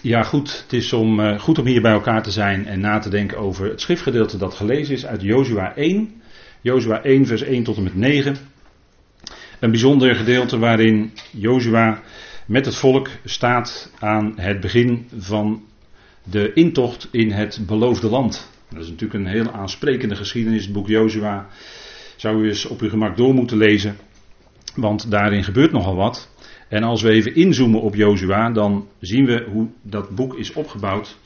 Ja, goed. Het is om, uh, goed om hier bij elkaar te zijn en na te denken over het schriftgedeelte dat gelezen is uit Jozua 1. Jozua 1, vers 1 tot en met 9. Een bijzonder gedeelte waarin Jozua met het volk staat aan het begin van de intocht in het beloofde land. Dat is natuurlijk een heel aansprekende geschiedenis. Het boek Jozua zou u eens op uw gemak door moeten lezen. Want daarin gebeurt nogal wat. En als we even inzoomen op Jozua, dan zien we hoe dat boek is opgebouwd.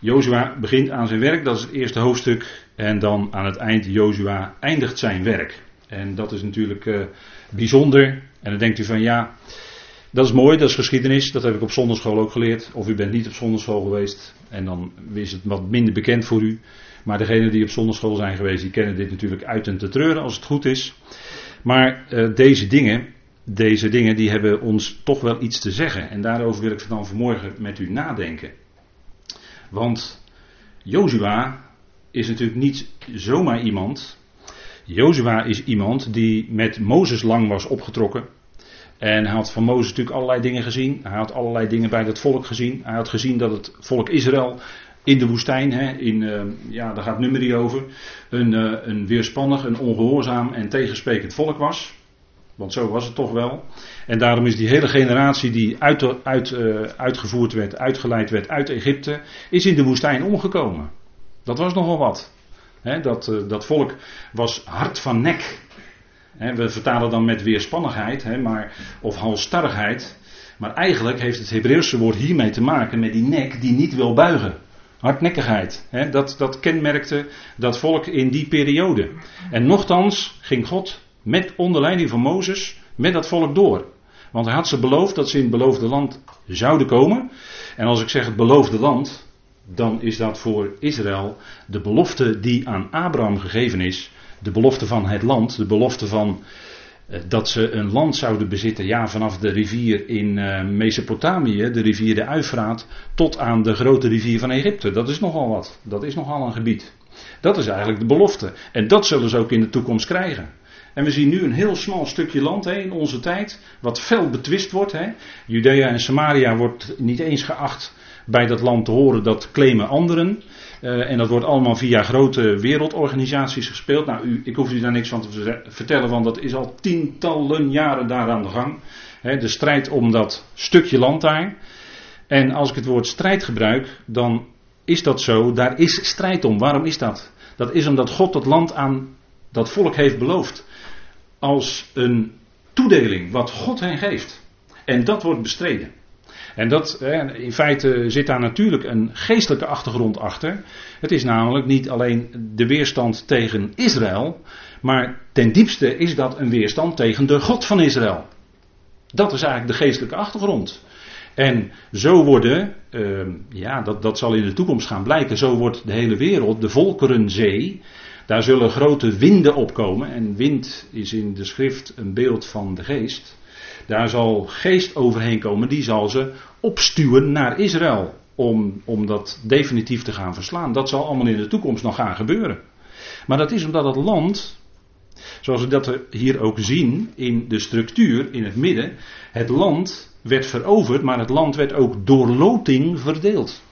Jozua begint aan zijn werk, dat is het eerste hoofdstuk. En dan aan het eind, Jozua eindigt zijn werk. En dat is natuurlijk uh, bijzonder. En dan denkt u van ja, dat is mooi, dat is geschiedenis. Dat heb ik op zondagschool ook geleerd. Of u bent niet op zondagschool geweest. En dan is het wat minder bekend voor u. Maar degenen die op zondagschool zijn geweest, die kennen dit natuurlijk uit en te treuren als het goed is. Maar uh, deze dingen, deze dingen die hebben ons toch wel iets te zeggen. En daarover wil ik dan vanmorgen met u nadenken. Want Jozua is natuurlijk niet zomaar iemand. Jozua is iemand die met Mozes lang was opgetrokken. En hij had van Mozes natuurlijk allerlei dingen gezien. Hij had allerlei dingen bij het volk gezien. Hij had gezien dat het volk Israël in de woestijn, hè, in, uh, ja, daar gaat nummerie over, een, uh, een weerspannig, een ongehoorzaam en tegensprekend volk was. Want zo was het toch wel. En daarom is die hele generatie die uit, uit, uh, uitgevoerd werd, uitgeleid werd uit Egypte, is in de woestijn omgekomen. Dat was nogal wat. Dat, dat volk was hard van nek. We vertalen dan met weerspannigheid, he, maar, of halstarrigheid. Maar eigenlijk heeft het Hebreeuwse woord hiermee te maken met die nek die niet wil buigen. Hardnekkigheid. Dat, dat kenmerkte dat volk in die periode. En nochtans ging God met onder leiding van Mozes met dat volk door. Want hij had ze beloofd dat ze in het beloofde land zouden komen. En als ik zeg het beloofde land, dan is dat voor Israël de belofte die aan Abraham gegeven is. De belofte van het land, de belofte van eh, dat ze een land zouden bezitten, ja, vanaf de rivier in uh, Mesopotamië, de rivier de Uifraat, tot aan de grote rivier van Egypte. Dat is nogal wat. Dat is nogal een gebied. Dat is eigenlijk de belofte. En dat zullen ze ook in de toekomst krijgen. En we zien nu een heel smal stukje land hè, in onze tijd, wat fel betwist wordt. Hè. Judea en Samaria wordt niet eens geacht bij dat land te horen, dat claimen anderen. Uh, en dat wordt allemaal via grote wereldorganisaties gespeeld. Nou, u, ik hoef u daar niks van te vertellen, want dat is al tientallen jaren daar aan de gang. He, de strijd om dat stukje land daar. En als ik het woord strijd gebruik, dan is dat zo. Daar is strijd om. Waarom is dat? Dat is omdat God dat land aan dat volk heeft beloofd. Als een toedeling wat God hen geeft. En dat wordt bestreden. En dat, in feite zit daar natuurlijk een geestelijke achtergrond achter. Het is namelijk niet alleen de weerstand tegen Israël, maar ten diepste is dat een weerstand tegen de God van Israël. Dat is eigenlijk de geestelijke achtergrond. En zo worden, uh, ja, dat, dat zal in de toekomst gaan blijken, zo wordt de hele wereld, de volkerenzee, daar zullen grote winden opkomen. En wind is in de schrift een beeld van de geest. Daar zal geest overheen komen, die zal ze opstuwen naar Israël. Om, om dat definitief te gaan verslaan. Dat zal allemaal in de toekomst nog gaan gebeuren. Maar dat is omdat het land, zoals we dat hier ook zien in de structuur in het midden, het land werd veroverd, maar het land werd ook door loting verdeeld.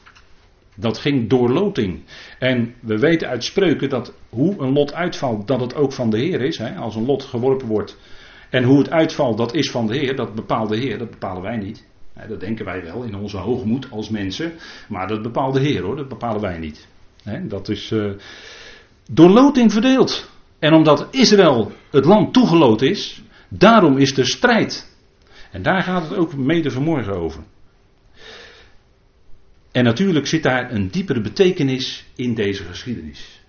Dat ging door loting. En we weten uit spreuken dat hoe een lot uitvalt, dat het ook van de Heer is. Hè? Als een lot geworpen wordt, en hoe het uitvalt, dat is van de Heer, dat bepaalt de Heer, dat bepalen wij niet. Dat denken wij wel in onze hoogmoed als mensen, maar dat bepaalt de Heer hoor, dat bepalen wij niet. Dat is uh, door loting verdeeld. En omdat Israël het land toegeloot is, daarom is er strijd. En daar gaat het ook mede vanmorgen over. En natuurlijk zit daar een diepere betekenis in deze geschiedenis.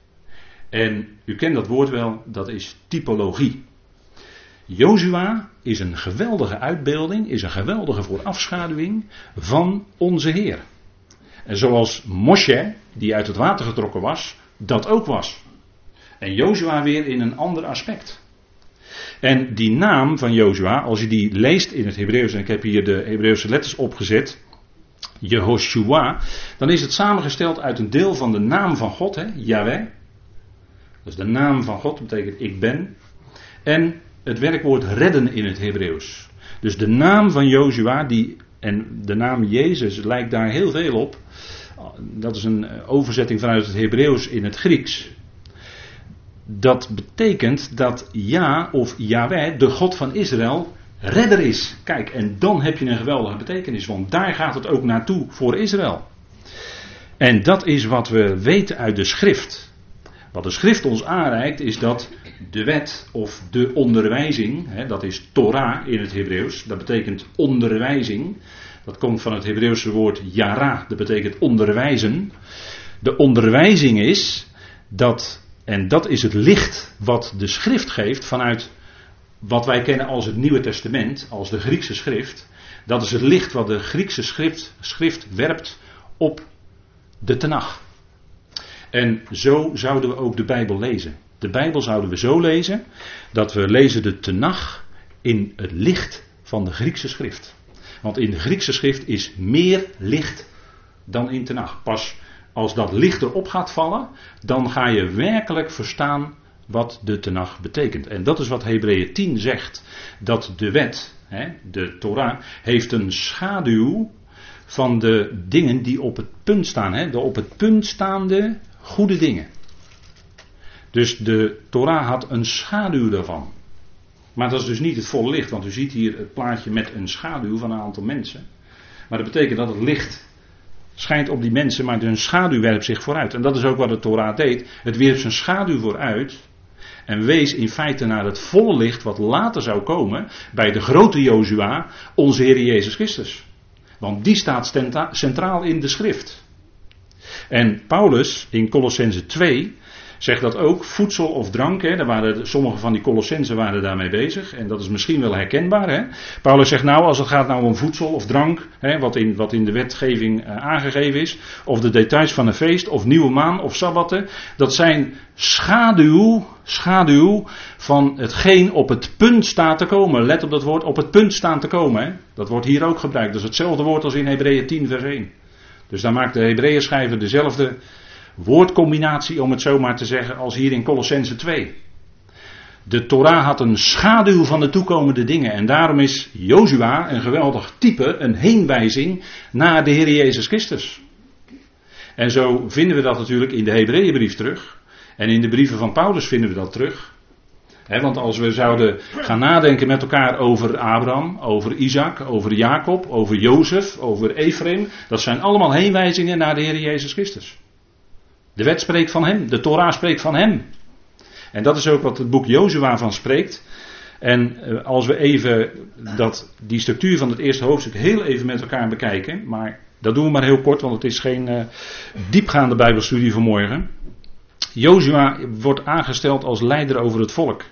En u kent dat woord wel, dat is typologie. Jozua is een geweldige uitbeelding, is een geweldige voorafschaduwing van onze Heer. En zoals Moshe, die uit het water getrokken was, dat ook was. En Jozua weer in een ander aspect. En die naam van Jozua, als je die leest in het Hebreeuws, en ik heb hier de Hebreeuwse letters opgezet, Jehoshua, dan is het samengesteld uit een deel van de naam van God, hè, Yahweh. Is de naam van God, betekent ik ben. En het werkwoord redden in het Hebreeuws. Dus de naam van Jozua die En de naam Jezus lijkt daar heel veel op. Dat is een overzetting vanuit het Hebreeuws in het Grieks. Dat betekent dat Ja of Yahweh, de God van Israël, redder is. Kijk, en dan heb je een geweldige betekenis, want daar gaat het ook naartoe voor Israël. En dat is wat we weten uit de schrift. Wat de schrift ons aanreikt is dat de wet of de onderwijzing, hè, dat is Torah in het Hebreeuws, dat betekent onderwijzing. Dat komt van het Hebreeuwse woord yara, dat betekent onderwijzen. De onderwijzing is dat, en dat is het licht wat de schrift geeft vanuit wat wij kennen als het Nieuwe Testament, als de Griekse schrift. Dat is het licht wat de Griekse schrift, schrift werpt op de Tenach. En zo zouden we ook de Bijbel lezen. De Bijbel zouden we zo lezen dat we lezen de Tenach in het licht van de Griekse schrift. Want in de Griekse schrift is meer licht dan in Tenach. Pas als dat licht erop gaat vallen, dan ga je werkelijk verstaan wat de Tenach betekent. En dat is wat Hebreeën 10 zegt. Dat de wet, de Torah, heeft een schaduw van de dingen die op het punt staan. Hè? De op het punt staande goede dingen. Dus de Torah had een schaduw daarvan. Maar dat is dus niet het volle licht, want u ziet hier het plaatje met een schaduw van een aantal mensen. Maar dat betekent dat het licht schijnt op die mensen, maar hun schaduw werpt zich vooruit. En dat is ook wat de Torah deed. Het wierp zijn schaduw vooruit en wees in feite naar het volle licht wat later zou komen bij de grote Jozua, onze Heer Jezus Christus. Want die staat centraal in de schrift. En Paulus in Colossense 2 zegt dat ook voedsel of drank. Hè, daar waren, sommige van die Colossensen waren daarmee bezig. En dat is misschien wel herkenbaar. Hè. Paulus zegt nou, als het gaat nou om voedsel of drank, hè, wat, in, wat in de wetgeving uh, aangegeven is, of de details van een feest, of nieuwe maan of sabbatten, dat zijn schaduw, schaduw van hetgeen op het punt staat te komen. Let op dat woord, op het punt staan te komen. Hè. Dat wordt hier ook gebruikt. Dat is hetzelfde woord als in Hebreeën 10 vers 1. Dus daar maakt de Hebreeën schrijver dezelfde woordcombinatie, om het zo maar te zeggen, als hier in Colossense 2. De Torah had een schaduw van de toekomende dingen. En daarom is Jozua een geweldig type, een heenwijzing naar de Heer Jezus Christus. En zo vinden we dat natuurlijk in de Hebreeënbrief terug. En in de brieven van Paulus vinden we dat terug. want als we zouden gaan nadenken met elkaar over Abraham, over Isaac, over Jacob, over Jozef, over Ephraim, dat zijn allemaal heenwijzingen naar de Heer Jezus Christus. De wet spreekt van hem, de Torah spreekt van hem. En dat is ook wat het boek Jozua van spreekt. En eh, als we even dat, die structuur van het eerste hoofdstuk heel even met elkaar bekijken, maar dat doen we maar heel kort, want het is geen uh, diepgaande Bijbelstudie vanmorgen. Jozua wordt aangesteld als leider over het volk.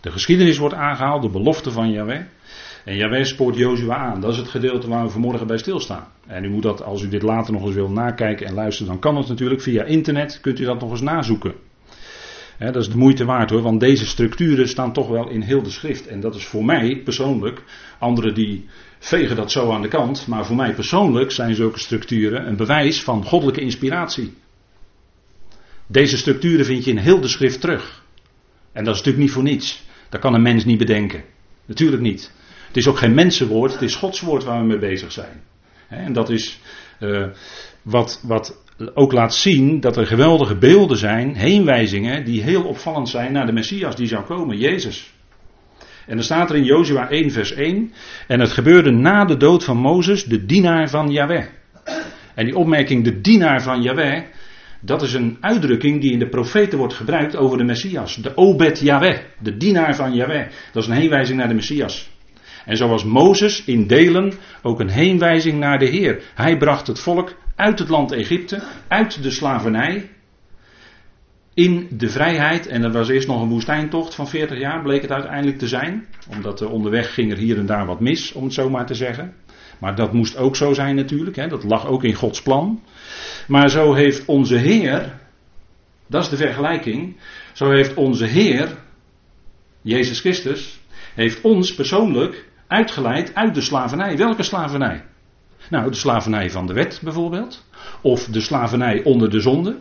De geschiedenis wordt aangehaald, de belofte van Yahweh. En Jawel spoort Jozua aan. Dat is het gedeelte waar we vanmorgen bij stilstaan. En u moet dat, als u dit later nog eens wil nakijken en luisteren, dan kan het natuurlijk via internet. Kunt u dat nog eens nazoeken. dat is de moeite waard hoor, want deze structuren staan toch wel in heel de schrift. En dat is voor mij persoonlijk, anderen die vegen dat zo aan de kant, maar voor mij persoonlijk zijn zulke structuren een bewijs van goddelijke inspiratie. Deze structuren vind je in heel de schrift terug. En dat is natuurlijk niet voor niets. Dat kan een mens niet bedenken. Natuurlijk niet. Het is ook geen mensenwoord, het is Gods woord waar we mee bezig zijn. En dat is uh, wat, wat ook laat zien dat er geweldige beelden zijn, heenwijzingen, die heel opvallend zijn naar de Messias die zou komen, Jezus. En dan staat er in Jozua 1 vers 1, en het gebeurde na de dood van Mozes, de dienaar van Yahweh. En die opmerking, de dienaar van Yahweh, dat is een uitdrukking die in de profeten wordt gebruikt over de Messias. De Obed Yahweh, de dienaar van Yahweh. Dat is een heenwijzing naar de Messias. En zoals Mozes in delen ook een heenwijzing naar de Heer. Hij bracht het volk uit het land Egypte, uit de slavernij, in de vrijheid. En er was eerst nog een woestijntocht van 40 jaar, bleek het uiteindelijk te zijn. Omdat er onderweg ging er hier en daar wat mis, om het zo maar te zeggen. Maar dat moest ook zo zijn natuurlijk, hè? dat lag ook in Gods plan. Maar zo heeft onze Heer, dat is de vergelijking, zo heeft onze Heer, Jezus Christus, heeft ons persoonlijk Uitgeleid uit de slavernij. Welke slavernij? Nou, de slavernij van de wet bijvoorbeeld. Of de slavernij onder de zonde.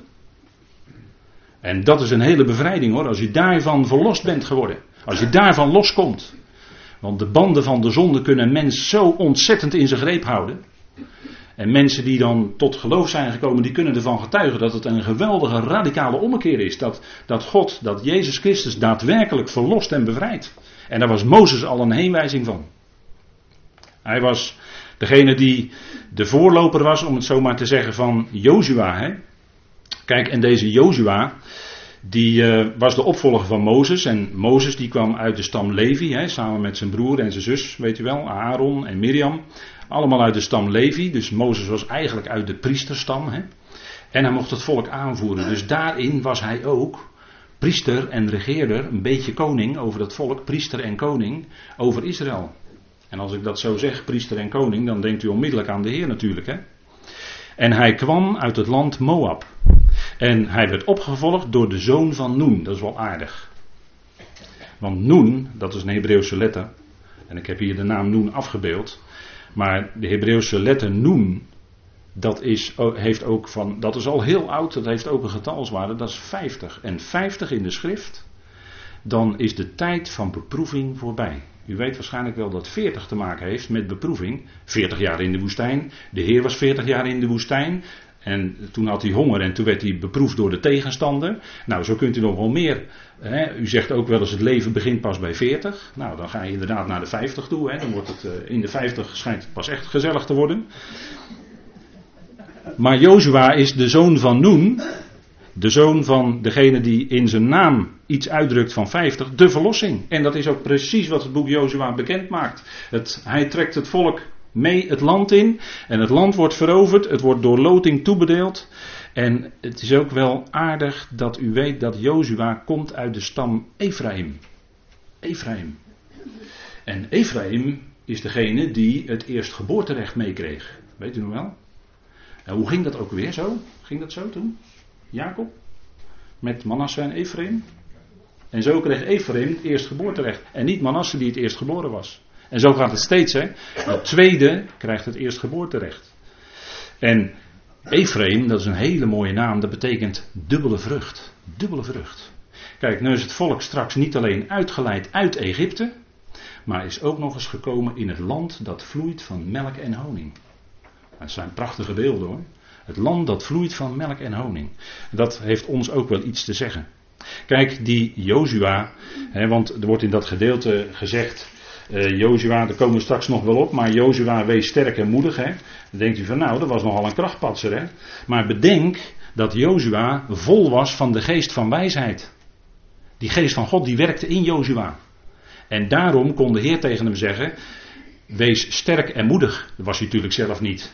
En dat is een hele bevrijding hoor, als je daarvan verlost bent geworden. Als je daarvan loskomt. Want de banden van de zonde kunnen een mens zo ontzettend in zijn greep houden. En mensen die dan tot geloof zijn gekomen, die kunnen ervan getuigen dat het een geweldige radicale ommekeer is. Dat, dat God, dat Jezus Christus daadwerkelijk verlost en bevrijdt. En daar was Mozes al een heenwijzing van. Hij was degene die de voorloper was, om het zo maar te zeggen, van Jozua. Kijk, en deze Jozua, die uh, was de opvolger van Mozes. En Mozes die kwam uit de stam Levi, hè, samen met zijn broer en zijn zus, weet u wel, Aaron en Miriam. Allemaal uit de stam Levi. Dus Mozes was eigenlijk uit de priesterstam. Hè. En hij mocht het volk aanvoeren. Dus daarin was hij ook priester en regeerder, een beetje koning over het volk, priester en koning over Israël. En als ik dat zo zeg, priester en koning, dan denkt u onmiddellijk aan de Heer natuurlijk. Hè? En hij kwam uit het land Moab. En hij werd opgevolgd door de zoon van Noen. Dat is wel aardig. Want Noen, dat is een Hebreeuwse letter. En ik heb hier de naam Noen afgebeeld. Maar de Hebreeuwse letter Noen, dat is, heeft ook van, dat is al heel oud, dat heeft ook een getalswaarde, dat is 50. En 50 in de schrift, dan is de tijd van beproeving voorbij. U weet waarschijnlijk wel dat 40 te maken heeft met beproeving. 40 jaar in de woestijn. De Heer was 40 jaar in de woestijn. En toen had hij honger en toen werd hij beproefd door de tegenstander. Nou, zo kunt u nog wel meer. Hè. U zegt ook wel eens het leven begint pas bij 40. Nou, dan ga je inderdaad naar de 50 toe. Hè. Dan wordt het uh, in de 50 schijnt het pas echt gezellig te worden. Maar Jozua is de zoon van Noen. De zoon van degene die in zijn naam iets uitdrukt van 50, de verlossing. En dat is ook precies wat het boek Jozua bekend maakt. Het, hij trekt het volk mee het land in. En het land wordt veroverd. Het wordt door loting toebedeeld. En het is ook wel aardig dat u weet dat Jozua komt uit de stam Ephraim. Ephraim. En Ephraim is degene die het eerstgeboorterecht meekreeg. Weet u nog wel? En hoe ging dat ook weer zo? Ging dat zo toen? Jacob? Met Manasse en Ephraim? En zo kreeg Ephraim het eerstgeboorterecht. En niet Manasse die het eerst geboren was. En zo gaat het steeds. Hè? De tweede krijgt het eerstgeboorterecht. En Ephraim, dat is een hele mooie naam, dat betekent dubbele vrucht. Dubbele vrucht. Kijk, nu is het volk straks niet alleen uitgeleid uit Egypte, maar is ook nog eens gekomen in het land dat vloeit van melk en honing. Dat zijn prachtige beelden hoor. Het land dat vloeit van melk en honing. Dat heeft ons ook wel iets te zeggen. Kijk, die Jozua, want er wordt in dat gedeelte gezegd, uh, Jozua, daar komen we straks nog wel op, maar Jozua wees sterk en moedig. Hè. Dan denkt u van nou, dat was nogal een krachtpatser. Hè. Maar bedenk dat Jozua vol was van de geest van wijsheid. Die geest van God die werkte in Jozua. En daarom kon de Heer tegen hem zeggen, wees sterk en moedig. Dat was hij natuurlijk zelf niet.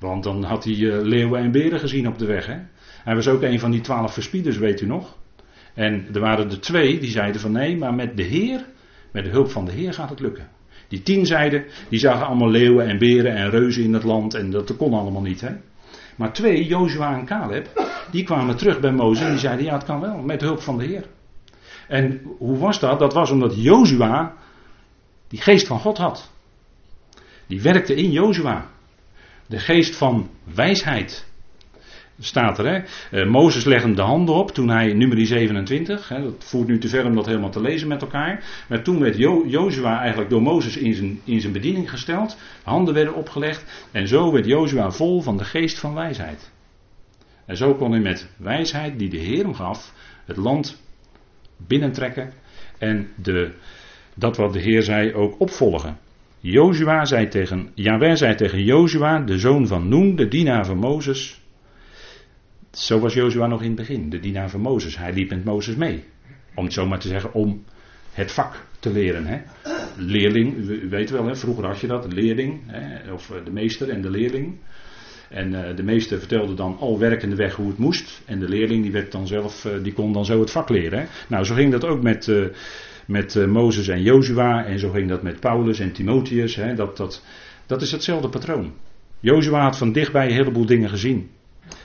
Want dan had hij uh, leeuwen en beren gezien op de weg. Hè? Hij was ook een van die twaalf verspieders, weet u nog. En er waren er twee die zeiden van nee, maar met de Heer, met de hulp van de Heer gaat het lukken. Die tien zeiden, die zagen allemaal leeuwen en beren en reuzen in het land en dat kon allemaal niet. Hè? Maar twee, Jozua en Caleb, die kwamen terug bij Mozes en die zeiden ja het kan wel, met de hulp van de Heer. En hoe was dat? Dat was omdat Jozua die geest van God had. Die werkte in Jozua. De geest van wijsheid. Staat er, hè? Uh, Mozes legt hem de handen op toen hij, nummer 27, hè, dat voert nu te ver om dat helemaal te lezen met elkaar. Maar toen werd jo Jozua eigenlijk door Mozes in zijn, in zijn bediening gesteld. Handen werden opgelegd. En zo werd Jozua vol van de geest van wijsheid. En zo kon hij met wijsheid die de Heer hem gaf, het land binnentrekken. En de, dat wat de Heer zei ook opvolgen. Jozua zei tegen, Jaweh zei tegen Jozua, de zoon van Noem, de dienaar van Mozes. Zo was Jozua nog in het begin, de dienaar van Mozes. Hij liep met Mozes mee. Om het zo maar te zeggen, om het vak te leren. Hè. Leerling, u weet wel, hè, vroeger had je dat, leerling, hè, of eh, de meester en de leerling. En uh, de meester vertelde dan al werkende weg hoe het moest. En de leerling die werd dan zelf, uh, die kon dan zo het vak leren. Hè. Nou, zo ging dat ook met, met uh, Mozes en Jozua en zo ging dat met Paulus en Timotheus. Hè, dat, dat, dat is hetzelfde patroon. Jozua had van dichtbij een heleboel dingen gezien.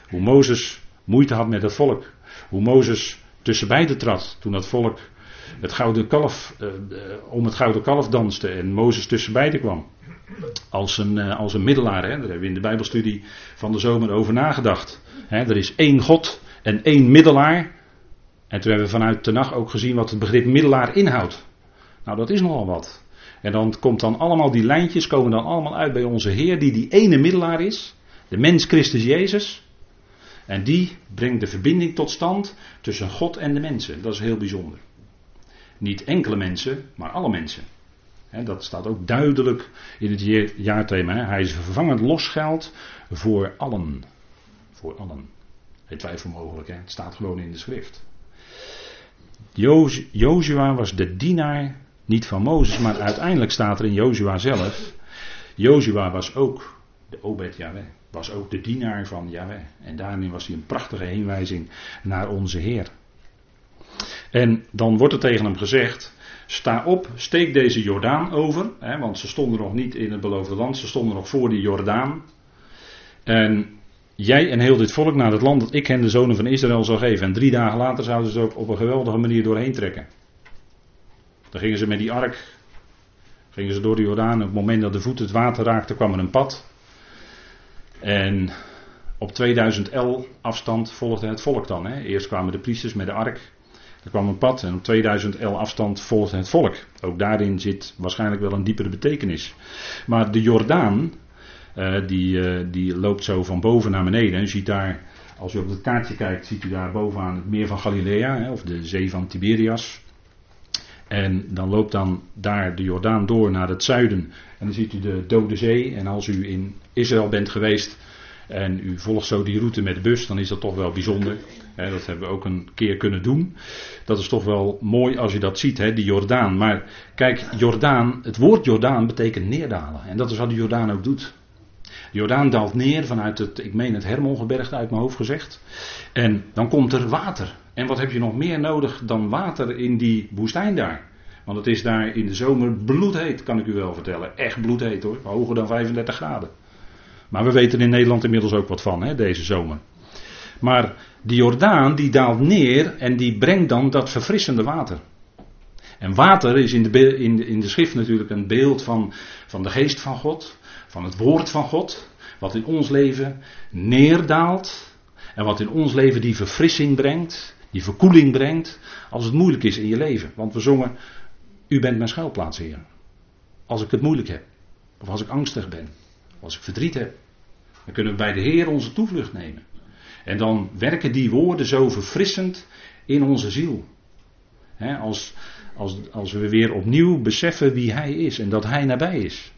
Hoe Mozes moeite had met het volk. Hoe Mozes tussen beiden trad toen dat volk het gouden kalf, uh, om het gouden kalf danste en Mozes tussen beiden kwam. Als een, uh, als een middelaar, hè. daar hebben we in de Bijbelstudie van de zomer over nagedacht. Hè, er is één God en één middelaar. En toen hebben we vanuit de nacht ook gezien wat het begrip middelaar inhoudt. Nou, dat is nogal wat. En dan komt dan allemaal die lijntjes komen dan allemaal uit bij onze Heer, die die ene middelaar is, de mens Christus Jezus. En die brengt de verbinding tot stand tussen God en de mensen. Dat is heel bijzonder. Niet enkele mensen, maar alle mensen. dat staat ook duidelijk in het jaarthema. Hij is vervangend losgeld voor allen. Voor allen. Het twijfel mogelijk, hè? het staat gewoon in de schrift. Jozua was de dienaar, niet van Mozes, maar uiteindelijk staat er in Jozua zelf. Jozua was ook de Obed Yahweh, was ook de dienaar van Yahweh. En daarin was hij een prachtige heenwijzing naar onze Heer. En dan wordt er tegen hem gezegd: Sta op, steek deze Jordaan over. Hè, want ze stonden nog niet in het beloofde land, ze stonden nog voor die Jordaan. En jij en heel dit volk naar het land dat ik hen de zonen van Israël zal geven. En drie dagen later zouden ze ook op een geweldige manier doorheen trekken. Dan gingen ze met die ark, gingen ze door de Jordaan. Op het moment dat de voet het water raakte, kwam er een pad. En op 2000 L afstand volgde het volk dan. Hè. Eerst kwamen de priesters met de ark. Er kwam een pad en op 2000 L afstand volgde het volk. Ook daarin zit waarschijnlijk wel een diepere betekenis. Maar de Jordaan, uh, die, uh, die loopt zo van boven naar beneden. En ziet daar, als u op het kaartje kijkt, ziet u daar bovenaan het meer van Galilea, hè, of de zee van Tiberias. En dan loopt dan daar de Jordaan door naar het zuiden. En dan ziet u de Dode Zee. En als u in Israël bent geweest en u volgt zo die route met de bus, dan is dat toch wel bijzonder. dat hebben we ook een keer kunnen doen. Dat is toch wel mooi als je dat ziet, he, die Jordaan. Maar kijk, Jordaan, het woord Jordaan betekent neerdalen. En dat is wat de Jordaan ook doet. Jordaan daalt neer vanuit het, ik meen het Hermongebergte uit mijn hoofd gezegd. En dan komt er water. En wat heb je nog meer nodig dan water in die woestijn daar? Want het is daar in de zomer bloedheet, kan ik u wel vertellen. Echt bloedheet hoor, hoger dan 35 graden. Maar we weten in Nederland inmiddels ook wat van, hè, deze zomer. Maar die Jordaan die daalt neer en die brengt dan dat verfrissende water. En water is in de, in de, in de schrift natuurlijk een beeld van, van de geest van God, van het woord van God, wat in ons leven neerdaalt en wat in ons leven die verfrissing brengt, die verkoeling brengt, als het moeilijk is in je leven. Want we zongen, u bent mijn schuilplaats, Heer. Als ik het moeilijk heb, of als ik angstig ben, of als ik verdriet heb, dan kunnen we bij de Heer onze toevlucht nemen. En dan werken die woorden zo verfrissend in onze ziel. als, als, als we weer opnieuw beseffen wie Hij is en dat Hij nabij is.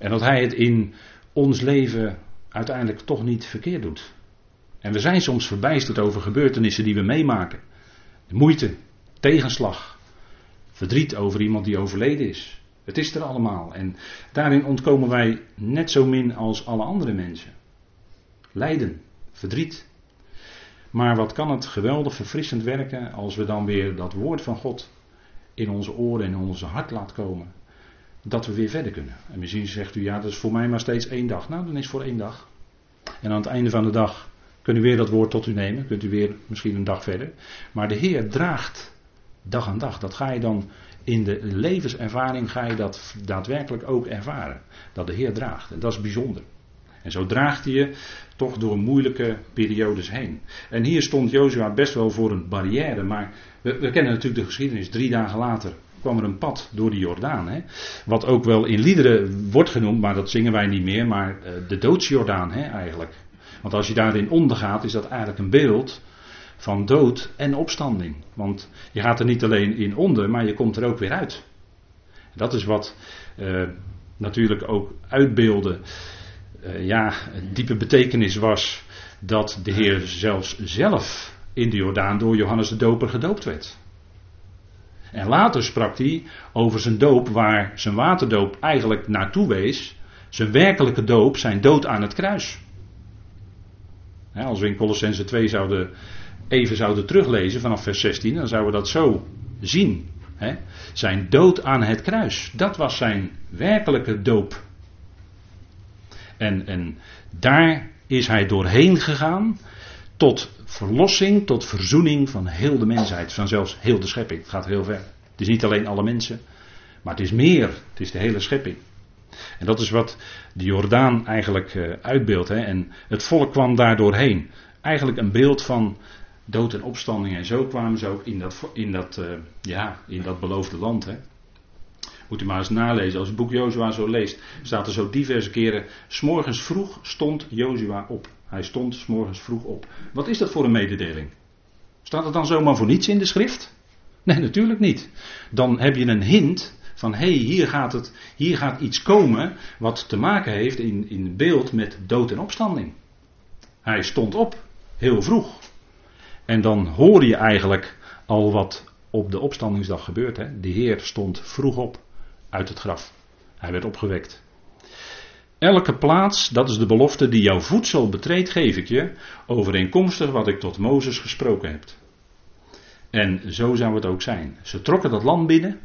En dat Hij het in ons leven uiteindelijk toch niet verkeerd doet. En we zijn soms verbijsterd over gebeurtenissen die we meemaken. Moeite, tegenslag, verdriet over iemand die overleden is. Het is er allemaal. En daarin ontkomen wij net zo min als alle andere mensen. Lijden, verdriet. Maar wat kan het geweldig verfrissend werken als we dan weer dat woord van God in onze oren en in onze hart laten komen. Dat we weer verder kunnen. En misschien zegt u, ja, dat is voor mij maar steeds één dag. Nou, dan is het voor één dag. En aan het einde van de dag kunt u weer dat woord tot u nemen. Kunt u weer misschien een dag verder. Maar de Heer draagt dag aan dag. Dat ga je dan in de levenservaring ga je dat daadwerkelijk ook ervaren. Dat de Heer draagt. En dat is bijzonder. En zo draagt hij je toch door moeilijke periodes heen. En hier stond Jozua best wel voor een barrière. Maar we, we, kennen natuurlijk de geschiedenis. Drie dagen later kwam er een pad door de Jordaan. Hè? Wat ook wel in liederen wordt genoemd, maar dat zingen wij niet meer. Maar uh, de doodsjordaan hè, eigenlijk. Want als je daarin ondergaat, is dat eigenlijk een beeld van dood en opstanding. Want je gaat er niet alleen in onder, maar je komt er ook weer uit. Dat is wat uh, natuurlijk ook uitbeelden uh, ja, diepe betekenis was dat de Heer zelfs zelf in de Jordaan door Johannes de Doper gedoopt werd. En later sprak hij over zijn doop, waar zijn waterdoop eigenlijk naartoe wees. Zijn werkelijke doop, zijn dood aan het kruis. als we in Colossense 2 zouden, even zouden teruglezen vanaf vers 16, dan zouden we dat zo zien. Zijn dood aan het kruis, dat was zijn werkelijke doop. En, en daar is hij doorheen gegaan tot verlossing, tot verzoening van heel de mensheid, van zelfs heel de schepping. Het gaat heel ver. Het is niet alleen alle mensen, maar het is meer, het is de hele schepping. En dat is wat de Jordaan eigenlijk uh, uitbeeldt. Hè? En het volk kwam daar doorheen. Eigenlijk een beeld van dood en opstanding. En zo kwamen ze ook in dat, in dat, uh, ja, in dat beloofde land. Hè? Moet u maar eens nalezen. Als het boek Jozua zo leest, staat er zo diverse keren. S'morgens vroeg stond Jozua op. Hij stond s'morgens vroeg op. Wat is dat voor een mededeling? Staat het dan zomaar voor niets in de schrift? Nee, natuurlijk niet. Dan heb je een hint van hé, hey, hier, gaat het, hier gaat iets komen wat te maken heeft in, in beeld met dood en opstanding. Hij stond op, heel vroeg. En dan hoor je eigenlijk al wat op de opstandingsdag gebeurt. Hè? De Heer stond vroeg op uit het graf. Hij werd opgewekt. Elke plaats, dat is de belofte die jouw voedsel betreedt, geef ik je, overeenkomstig wat ik tot Mozes gesproken heb. En zo zou het ook zijn. Ze trokken dat land binnen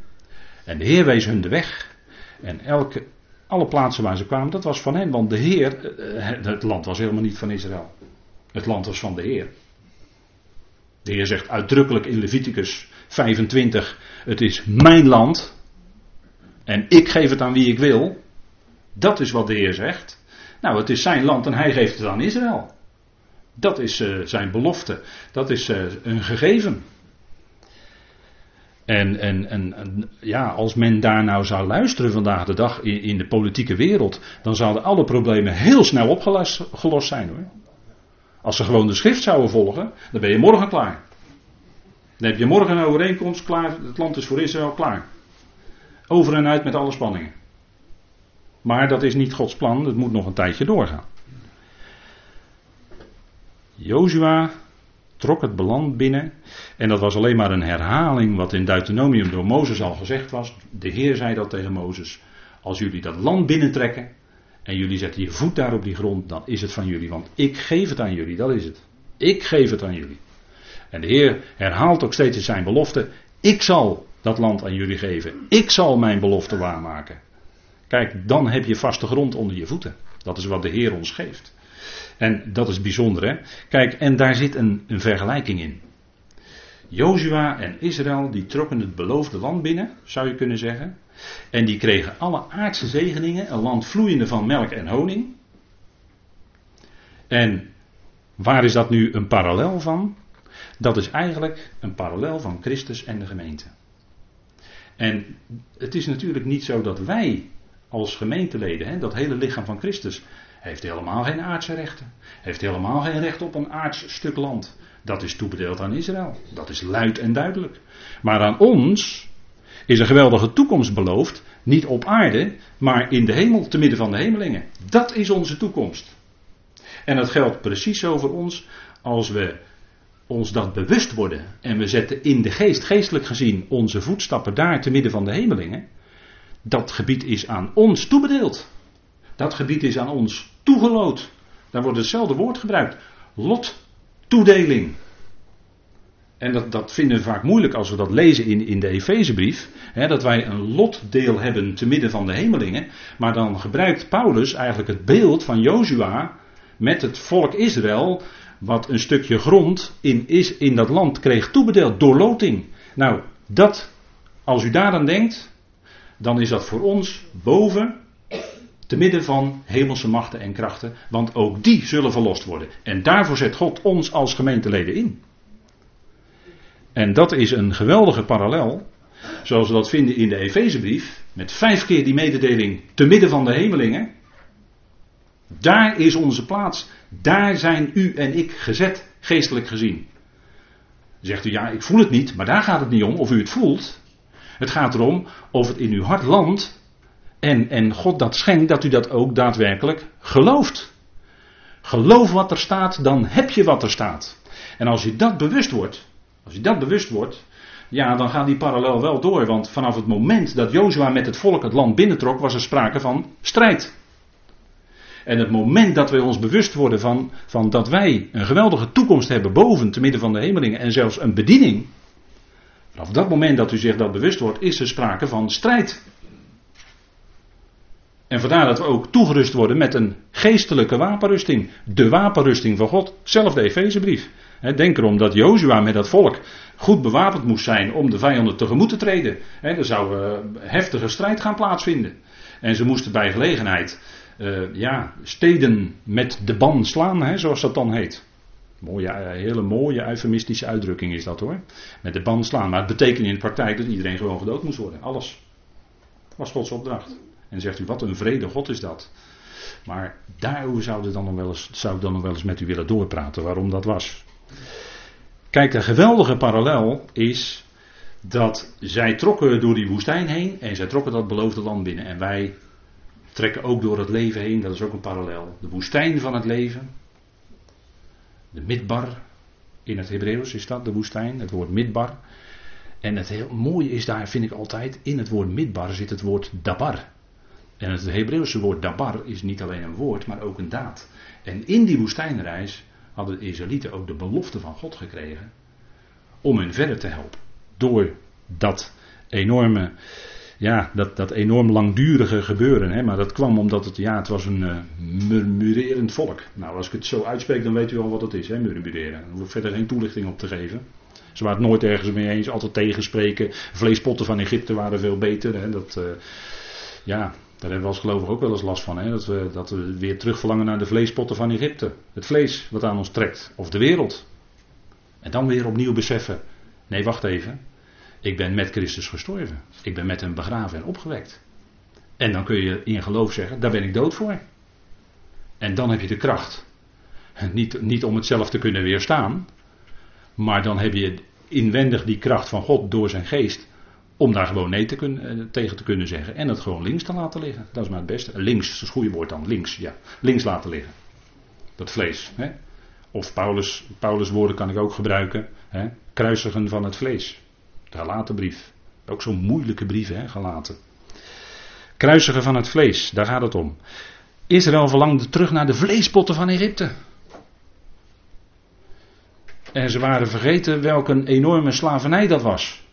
en de Heer wees hun de weg. En elke, alle plaatsen waar ze kwamen, dat was van hen, want de Heer, eh, het land was helemaal niet van Israël. Het land was van de Heer. De Heer zegt uitdrukkelijk in Leviticus 25: Het is mijn land. En ik geef het aan wie ik wil. Dat is wat de Heer zegt. Nou, het is zijn land en hij geeft het aan Israël. Dat is uh, zijn belofte. Dat is uh, een gegeven. En, en, en, ja, als men daar nou zou luisteren vandaag de dag in, in de politieke wereld, dan zouden alle problemen heel snel opgelost zijn hoor. Als ze gewoon de schrift zouden volgen, dan ben je morgen klaar. Dan heb je morgen een overeenkomst klaar, het land is voor Israël klaar. Over en uit met alle spanningen. Maar dat is niet Gods plan, het moet nog een tijdje doorgaan. Jozua trok het beland binnen. En dat was alleen maar een herhaling wat in Deuteronomium door Mozes al gezegd was. De Heer zei dat tegen Mozes. Als jullie dat land binnentrekken en jullie zetten je voet daar op die grond, dan is het van jullie. Want ik geef het aan jullie, dat is het. Ik geef het aan jullie. En de Heer herhaalt ook steeds zijn belofte. Ik zal dat land aan jullie geven. Ik zal mijn belofte waarmaken. Kijk, dan heb je vaste grond onder je voeten. Dat is wat de Heer ons geeft. En dat is bijzonder, hè? Kijk, en daar zit een, een vergelijking in. Jozua en Israël, die trokken het beloofde land binnen, zou je kunnen zeggen. En die kregen alle aardse zegeningen, een land vloeiende van melk en honing. En waar is dat nu een parallel van? Dat is eigenlijk een parallel van Christus en de gemeente. En het is natuurlijk niet zo dat wij als gemeenteleden, hè, dat hele lichaam van Christus, heeft helemaal geen aardse rechten. Heeft helemaal geen recht op een aards stuk land. Dat is toebedeeld aan Israël. Dat is luid en duidelijk. Maar aan ons is een geweldige toekomst beloofd. Niet op aarde, maar in de hemel, te midden van de hemelingen. Dat is onze toekomst. En dat geldt precies zo voor ons als we ons dat bewust worden. En we zetten in de geest, geestelijk gezien, onze voetstappen daar te midden van de hemelingen. Dat gebied is aan ons toebedeeld. Dat gebied is aan ons toegeloot. Daar wordt hetzelfde woord gebruikt. Lot, toedeling. En dat, dat vinden we vaak moeilijk als we dat lezen in, in de Efezebrief. dat wij een lotdeel hebben te midden van de hemelingen. Maar dan gebruikt Paulus eigenlijk het beeld van Jozua met het volk Israël. Wat een stukje grond in, is, in dat land kreeg toebedeeld door loting. Nou, dat, als u daar aan denkt, dan is dat voor ons boven te midden van hemelse machten en krachten, want ook die zullen verlost worden. En daarvoor zet God ons als gemeenteleden in. En dat is een geweldige parallel, zoals we dat vinden in de Efezebrief, met vijf keer die mededeling te midden van de hemelingen. Daar is onze plaats. Daar zijn u en ik gezet, geestelijk gezien. Zegt u ja, ik voel het niet, maar daar gaat het niet om of u het voelt. Het gaat erom of het in uw hart landt en, en God dat schenkt, dat u dat ook daadwerkelijk gelooft. Geloof wat er staat, dan heb je wat er staat. En als je dat bewust wordt, als je dat bewust wordt, ja, dan gaat die parallel wel door. Want vanaf het moment dat Jozua met het volk het land binnentrok, was er sprake van strijd. En het moment dat wij ons bewust worden van, van dat wij een geweldige toekomst hebben boven, te midden van de hemelingen en zelfs een bediening. Vanaf dat moment dat u zich dat bewust wordt, is er sprake van strijd. En vandaar dat we ook toegerust worden met een geestelijke wapenrusting. De wapenrusting van God. Zelfde Efezebrief. Denk erom dat Jozua met dat volk goed bewapend moest zijn om de vijanden tegemoet te treden. er zou uh, heftige strijd gaan plaatsvinden. En ze moesten bij gelegenheid uh, ja, steden met de ban slaan, zoals dat dan heet. Mooie, uh, hele mooie eufemistische uitdrukking is dat hoor. Met de ban slaan. Maar het betekent in de praktijk dat iedereen gewoon gedood moest worden. Alles. was Gods opdracht. En zegt u, wat een vrede God is dat. Maar daarover zou, dan nog wel eens, zou ik dan nog wel eens met u willen doorpraten, waarom dat was. Kijk, de geweldige parallel is dat zij trokken door die woestijn heen en zij trokken dat beloofde land binnen. En wij trekken ook door het leven heen, dat is ook een parallel. De woestijn van het leven, de midbar, in het Hebreeuws is dat, de woestijn, het woord midbar. En het heel mooie is daar, vind ik altijd, in het woord midbar zit het woord dabar. En het Hebreeuwse woord dabar is niet alleen een woord, maar ook een daad. En in die woestijnreis hadden de Israëlieten ook de belofte van God gekregen om hen verder te helpen. Door dat enorme, ja, dat, dat enorm langdurige gebeuren. Hè? Maar dat kwam omdat het, ja, het was een uh, murmurerend volk. Nou, als ik het zo uitspreek, dan weet u al wat het is, hè, murmureren. Daar hoef ik verder geen toelichting op te geven. Ze waren het nooit ergens mee eens, altijd tegenspreken. Vleespotten van Egypte waren veel beter. Hè? Dat, uh, ja, daar hebben we als gelovigen ook wel eens last van. Hè? Dat, we, dat we weer terugverlangen naar de vleespotten van Egypte. Het vlees wat aan ons trekt. Of de wereld. En dan weer opnieuw beseffen. Nee, wacht even. Ik ben met Christus gestorven. Ik ben met hem begraven en opgewekt. En dan kun je in geloof zeggen, daar ben ik dood voor. En dan heb je de kracht. Niet, niet om het zelf te kunnen weerstaan. Maar dan heb je inwendig die kracht van God door zijn geest. Om daar gewoon nee te kunnen, eh, tegen te kunnen zeggen. En het gewoon links te laten liggen. Dat is maar het beste. Links, dat is het goede woord dan. Links, ja. Links laten liggen. Dat vlees. Hè? Of Paulus, Paulus woorden kan ik ook gebruiken. Hè? Kruisigen van het vlees. De gelaten brief. Ook zo'n moeilijke brief, hè, gelaten. Kruisigen van het vlees, daar gaat het om. Israël verlangde terug naar de vleespotten van Egypte. En ze waren vergeten welke enorme slavernij dat was.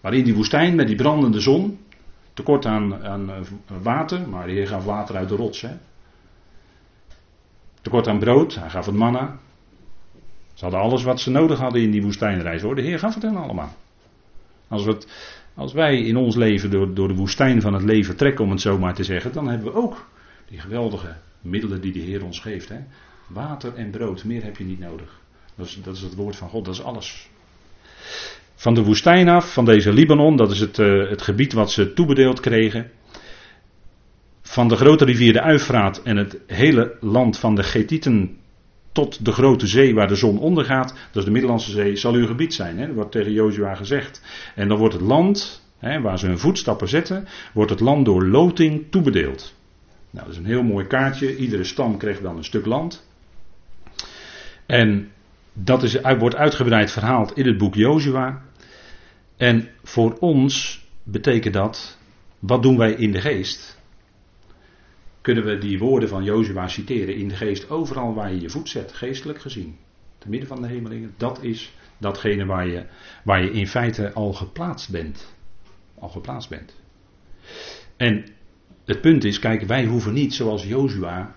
Maar in die woestijn met die brandende zon, tekort aan, aan water, maar de gaf water uit de rots. Hè. Tekort aan brood, hij gaf het manna. Ze hadden alles wat ze nodig hadden in die woestijnreis hoor. De Heer gaf het hen allemaal. Als, we als wij in ons leven door, door de woestijn van het leven trekken, om het zo maar te zeggen, dan hebben we ook die geweldige middelen die de Heer ons geeft. Hè. Water en brood, meer heb je niet nodig. Dat is, dat is het woord van God, dat is alles. Van de woestijn af, van deze Libanon, dat is het, uh, het gebied wat ze toebedeeld kregen. Van de grote rivier de Uifraat en het hele land van de Getieten tot de grote zee waar de zon ondergaat, dat is de Middellandse Zee, zal uw gebied zijn. Hè? Dat wordt tegen Jozua gezegd. En dan wordt het land, hè, waar ze hun voetstappen zetten, wordt het land door loting toebedeeld. Nou, dat is een heel mooi kaartje. Iedere stam kreeg dan een stuk land. En dat is, wordt uitgebreid verhaald in het boek Jozua. En voor ons betekent dat, wat doen wij in de geest? Kunnen we die woorden van Jozua citeren in de geest overal waar je je voet zet, geestelijk gezien. Te midden van de hemelingen, dat is datgene waar je, waar je in feite al geplaatst bent. Al geplaatst bent. En het punt is, kijk, wij hoeven niet zoals Jozua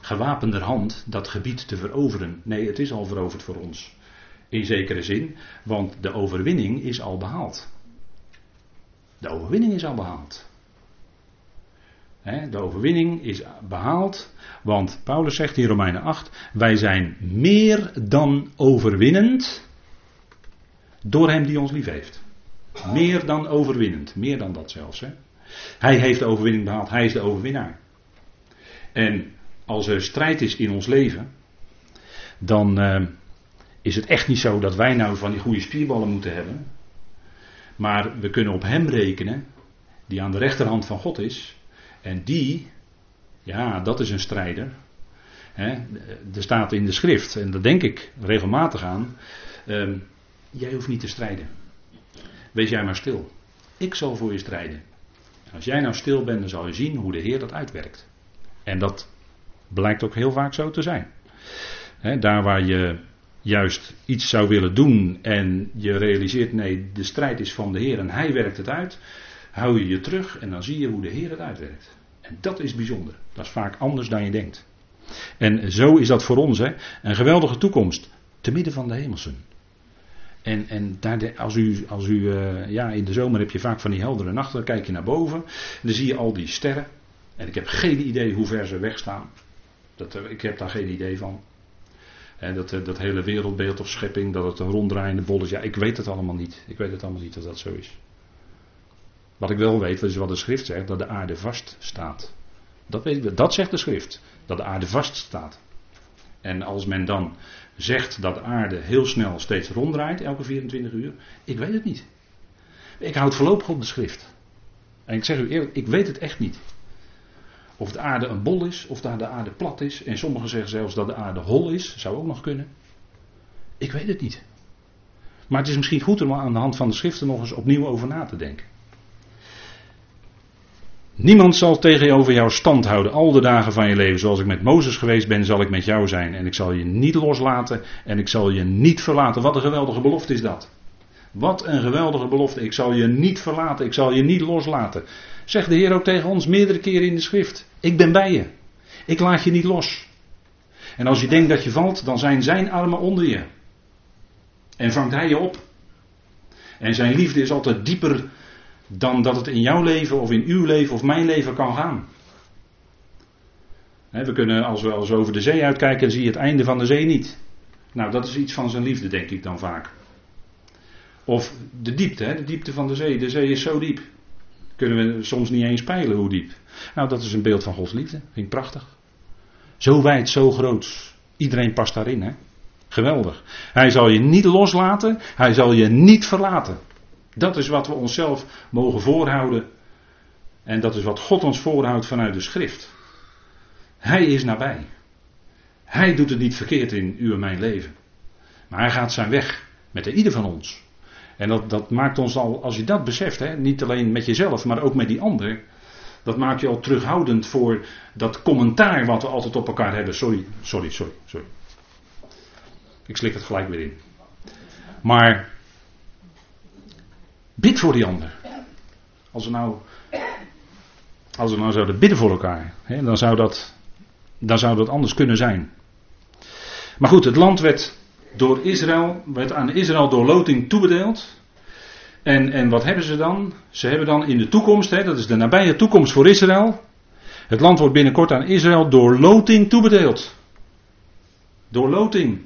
gewapenderhand dat gebied te veroveren. Nee, het is al veroverd voor ons. In zekere zin, want de overwinning is al behaald. De overwinning is al behaald. De overwinning is behaald, want Paulus zegt in Romeinen 8: Wij zijn meer dan overwinnend door Hem die ons lief heeft. Meer dan overwinnend, meer dan dat zelfs. Hè? Hij heeft de overwinning behaald, Hij is de overwinnaar. En als er strijd is in ons leven, dan uh, is het echt niet zo dat wij nou van die goede spierballen moeten hebben. Maar we kunnen op Hem rekenen, die aan de rechterhand van God is. En die, ja, dat is een strijder. Er staat in de schrift, en dat denk ik regelmatig aan. Um, jij hoeft niet te strijden. Wees jij maar stil. Ik zal voor je strijden. als jij nou stil bent, dan zal je zien hoe de Heer dat uitwerkt. En dat blijkt ook heel vaak zo te zijn. Daar waar je juist iets zou willen doen en je realiseert, nee, de strijd is van de Heer en Hij werkt het uit hou je je terug en dan zie je hoe de Heer het uitwerkt. En dat is bijzonder. Dat is vaak anders dan je denkt. En zo is dat voor ons hè, een geweldige toekomst. Te midden van de hemelsen. En, en daar, als u, als u uh, ja, in de zomer heb je vaak van die heldere nachten, dan kijk je naar boven. En dan zie je al die sterren. En ik heb geen idee hoe ver ze wegstaan. Dat, eh, ik heb daar geen idee van. En dat, eh, dat hele wereldbeeld of schepping, dat het een ronddraaiende bol is. Ja, ik weet het allemaal niet. Ik weet het allemaal niet dat dat zo is. Wat ik wel weet, is wat de schrift zegt, dat de aarde vast staat. Dat, weet dat zegt de schrift, dat de aarde vast staat. En als men dan zegt dat de aarde heel snel steeds ronddraait, elke 24 uur, ik weet het niet. Ik houd voorlopig op de schrift. En ik zeg u eerlijk, ik weet het echt niet. Of de aarde een bol is, of de aarde plat is. En sommigen zeggen zelfs dat de aarde hol is, zou ook nog kunnen. Ik weet het niet. Maar het is misschien goed om aan de hand van de schriften nog eens opnieuw over na te denken. Niemand zal tegenover jou stand houden al de dagen van je leven. Zoals ik met Mozes geweest ben, zal ik met jou zijn. En ik zal je niet loslaten en ik zal je niet verlaten. Wat een geweldige belofte is dat. Wat een geweldige belofte. Ik zal je niet verlaten, ik zal je niet loslaten. Zegt de Heer ook tegen ons meerdere keren in de schrift. Ik ben bij je. Ik laat je niet los. En als je denkt dat je valt, dan zijn zijn armen onder je. En vangt hij je op. En zijn liefde is altijd dieper dan dat het in jouw leven of in uw leven of mijn leven kan gaan. we kunnen, als we als over de zee uitkijken, zie je het einde van de zee niet. Nou, dat is iets van zijn liefde, denk ik dan vaak. Of de diepte, de diepte van de zee. De zee is zo diep. Kunnen we soms niet eens peilen hoe diep. Nou, dat is een beeld van Gods liefde. Vind prachtig. Zo wijd, zo groot. Iedereen past daarin, hè? Geweldig. Hij zal je niet loslaten, hij zal je niet verlaten. Dat is wat we onszelf mogen voorhouden. En dat is wat God ons voorhoudt vanuit de schrift. Hij is nabij. Hij doet het niet verkeerd in uw en mijn leven. Maar hij gaat zijn weg met de ieder van ons. En dat, dat maakt ons al, als je dat beseft, hè, niet alleen met jezelf, maar ook met die ander. Dat maakt je al terughoudend voor dat commentaar wat we altijd op elkaar hebben. Sorry, sorry, sorry, sorry. Ik slik het gelijk weer in. Maar bid voor die ander. Als we nou, als we nou zouden bidden voor elkaar, hè, dan, zou dat, dan zou dat anders kunnen zijn. Maar goed, het land werd door Israël, werd aan Israël door loting toebedeeld. En, en wat hebben ze dan? Ze hebben dan in de toekomst, hè, dat is de nabije toekomst voor Israël. Het land wordt binnenkort aan Israël door loting toebedeeld. Door loting.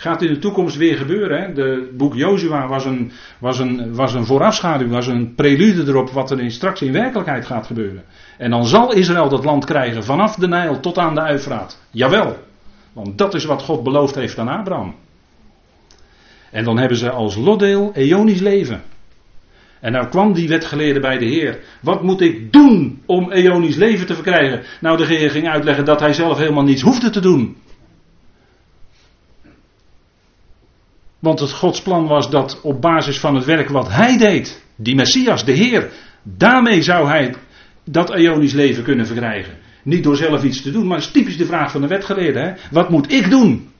Gaat in de toekomst weer gebeuren. Hè? De boek Jozua was een, was, een, was een voorafschaduw, was een prelude erop wat er in, straks in werkelijkheid gaat gebeuren. En dan zal Israël dat land krijgen vanaf de Nijl tot aan de Uifraat. Jawel. Want dat is wat God beloofd heeft aan Abraham. En dan hebben ze als lotdeel eonisch leven. En nou kwam die wetgeleerde bij de Heer. Wat moet ik doen om eonisch leven te verkrijgen? Nou, de Heer ging uitleggen dat hij zelf helemaal niets hoefde te doen. Want het Gods plan was dat op basis van het werk wat hij deed, die Messias, de Heer, daarmee zou hij dat eonisch leven kunnen verkrijgen. Niet door zelf iets te doen, maar dat is typisch de vraag van de wetgeleerde. Hè? Wat moet ik doen?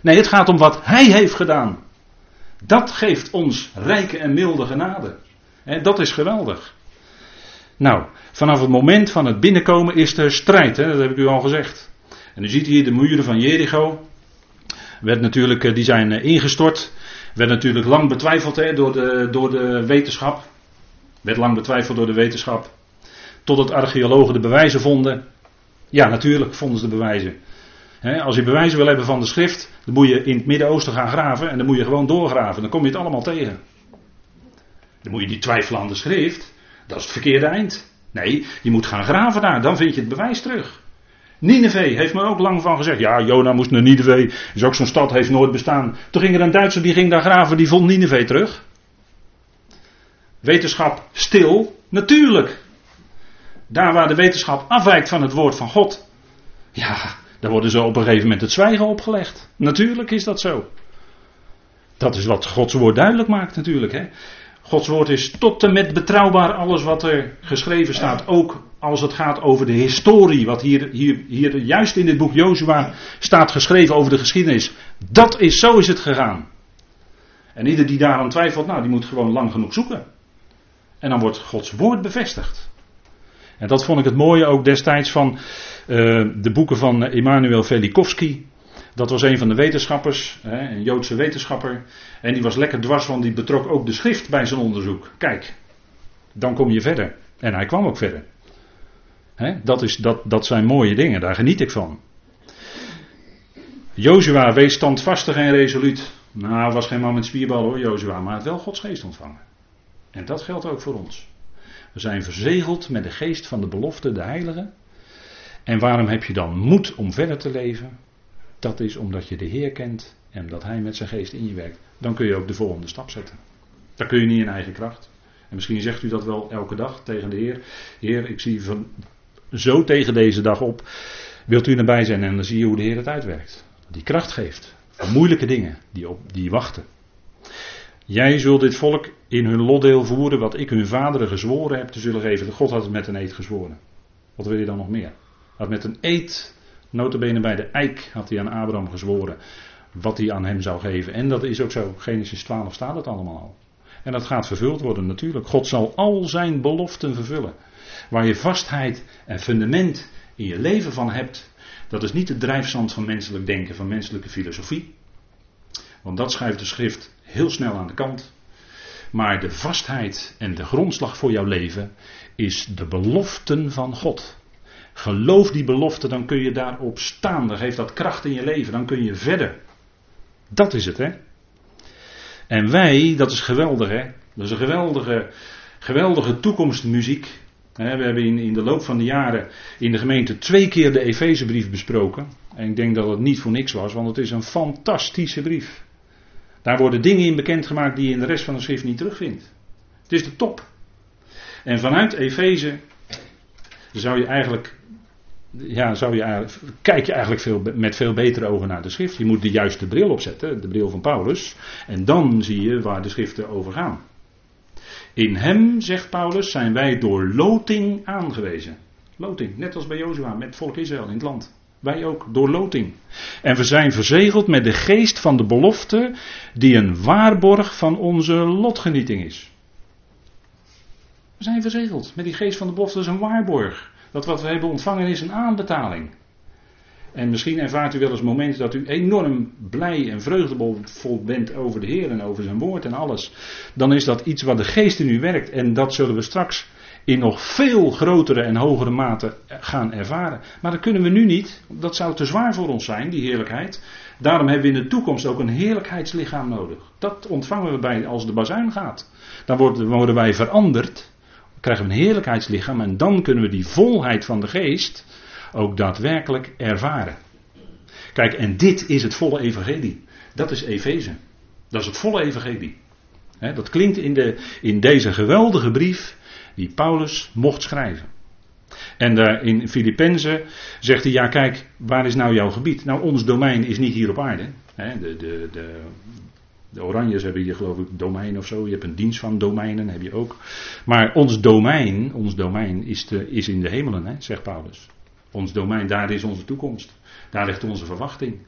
Nee, het gaat om wat hij heeft gedaan. Dat geeft ons rijke en milde genade. En dat is geweldig. Nou, vanaf het moment van het binnenkomen is er strijd, hè? dat heb ik u al gezegd. En u ziet hier de muren van Jericho. Werd natuurlijk, eh, die zijn eh, ingestort. Werd natuurlijk lang betwijfeld hè, door, de, door de wetenschap. Werd lang betwijfeld door de wetenschap. Totdat archeologen de bewijzen vonden. Ja, natuurlijk vonden ze de bewijzen als je bewijzen wil hebben van de schrift, dan moet je in het Midden-Oosten gaan graven en dan moet je gewoon doorgraven. Dan kom je het allemaal tegen. Dan moet je die twijfelen aan de schrift. Dat is het verkeerde eind. Nee, je moet gaan graven daar, dan vind je het bewijs terug. Nineveh heeft men ook lang van gezegd. Ja, Jona moest naar Nineveh. Is ook zo'n stad, heeft nooit bestaan. Toen ging er een Duitser die ging daar graven, die vond Nineveh terug. Wetenschap stil, natuurlijk. Daar waar de wetenschap afwijkt van het woord van God. Ja, dan worden ze op een gegeven moment het zwijgen opgelegd. Natuurlijk is dat zo. Dat is wat Gods woord duidelijk maakt natuurlijk. Hè? Gods woord is tot en met betrouwbaar alles wat er geschreven staat. Ook als het gaat over de historie. Wat hier, hier, hier juist in dit boek Jozua staat geschreven over de geschiedenis. Dat is, zo is het gegaan. En ieder die daaraan twijfelt, nou die moet gewoon lang genoeg zoeken. En dan wordt Gods woord bevestigd. En dat vond ik het mooie ook destijds van uh, de boeken van Emanuel Velikovsky. Dat was een van de wetenschappers, een Joodse wetenschapper. En die was lekker dwars, want die betrok ook de schrift bij zijn onderzoek. Kijk, dan kom je verder. En hij kwam ook verder. Dat, is, dat, dat zijn mooie dingen, daar geniet ik van. Jozua wees standvastig en resoluut. Nou, was geen man met spierbal hoor, Jozua, maar had wel Gods geest ontvangen. En dat geldt ook voor ons. We zijn verzegeld met de geest van de belofte, de heilige. En waarom heb je dan moed om verder te leven? Dat is omdat je de Heer kent en dat Hij met zijn geest in je werkt. Dan kun je ook de volgende stap zetten. Dat kun je niet in eigen kracht. En misschien zegt u dat wel elke dag tegen de Heer. Heer, ik zie van zo tegen deze dag op. Wilt u erbij zijn en dan zie je hoe de Heer het uitwerkt. Die kracht geeft. Voor moeilijke dingen die, op, die wachten. Jij zult dit volk in hun lotdeel voeren wat ik hun vaderen gezworen heb te zullen geven. God had het met een eed gezworen. Wat wil je dan nog meer? Had met een eed, notabene bij de eik, had hij aan Abraham gezworen wat hij aan hem zou geven. En dat is ook zo. Genesis 12 staat het allemaal al. En dat gaat vervuld worden natuurlijk. God zal al zijn beloften vervullen. Waar je vastheid en fundament in je leven van hebt, dat is niet het drijfzand van menselijk denken, van menselijke filosofie. Want dat schuift de schrift heel snel aan de kant. Maar de vastheid en de grondslag voor jouw leven is de beloften van God. Geloof die belofte, dan kun je daarop staan. Dan geeft dat kracht in je leven. Dan kun je verder. Dat is het, hè? En wij, dat is geweldig, hè? Dat is een geweldige, geweldige toekomstmuziek. We hebben in, de loop van de jaren in de gemeente twee keer de Efezebrief besproken. En ik denk dat het niet voor niks was, want het is een fantastische brief. Daar worden dingen in bekendgemaakt die je in de rest van de schrift niet terugvindt. Het is de top. En vanuit Efeze zou je eigenlijk ja, zou je, kijk je eigenlijk veel, met veel betere ogen naar de schrift. Je moet de juiste bril opzetten, de bril van Paulus. En dan zie je waar de schriften over gaan. In hem, zegt Paulus, zijn wij door loting aangewezen. Loting, net als bij Jozua, met volk Israël in het land. Wij ook, door loting. En we zijn verzegeld met de geest van de belofte, die een waarborg van onze lotgenieting is. We zijn verzegeld met die geest van de belofte, dat is een waarborg. Dat wat we hebben ontvangen is een aanbetaling. En misschien ervaart u wel eens momenten dat u enorm blij en vreugdevol bent over de Heer en over zijn woord en alles. Dan is dat iets wat de geest in u werkt. En dat zullen we straks in nog veel grotere en hogere mate gaan ervaren. Maar dat kunnen we nu niet. Dat zou te zwaar voor ons zijn, die heerlijkheid. Daarom hebben we in de toekomst ook een heerlijkheidslichaam nodig. Dat ontvangen we bij als de bazuin gaat. Dan worden wij veranderd krijgen we een heerlijkheidslichaam en dan kunnen we die volheid van de geest ook daadwerkelijk ervaren. Kijk, en dit is het volle evangelie. Dat is Efeze. Dat is het volle evangelie. dat klinkt in, de, in deze geweldige brief die Paulus mocht schrijven. En daar in Filippenzen zegt hij, ja kijk, waar is nou jouw gebied? Nou, ons domein is niet hier op aarde. de, de, de, de Oranjes hebben hier geloof ik domein of zo. Je hebt een dienst van domeinen, heb je ook. Maar ons domein, ons domein is, is in de hemelen, hè, zegt Paulus. Ons domein, daar is onze toekomst. Daar ligt onze verwachting.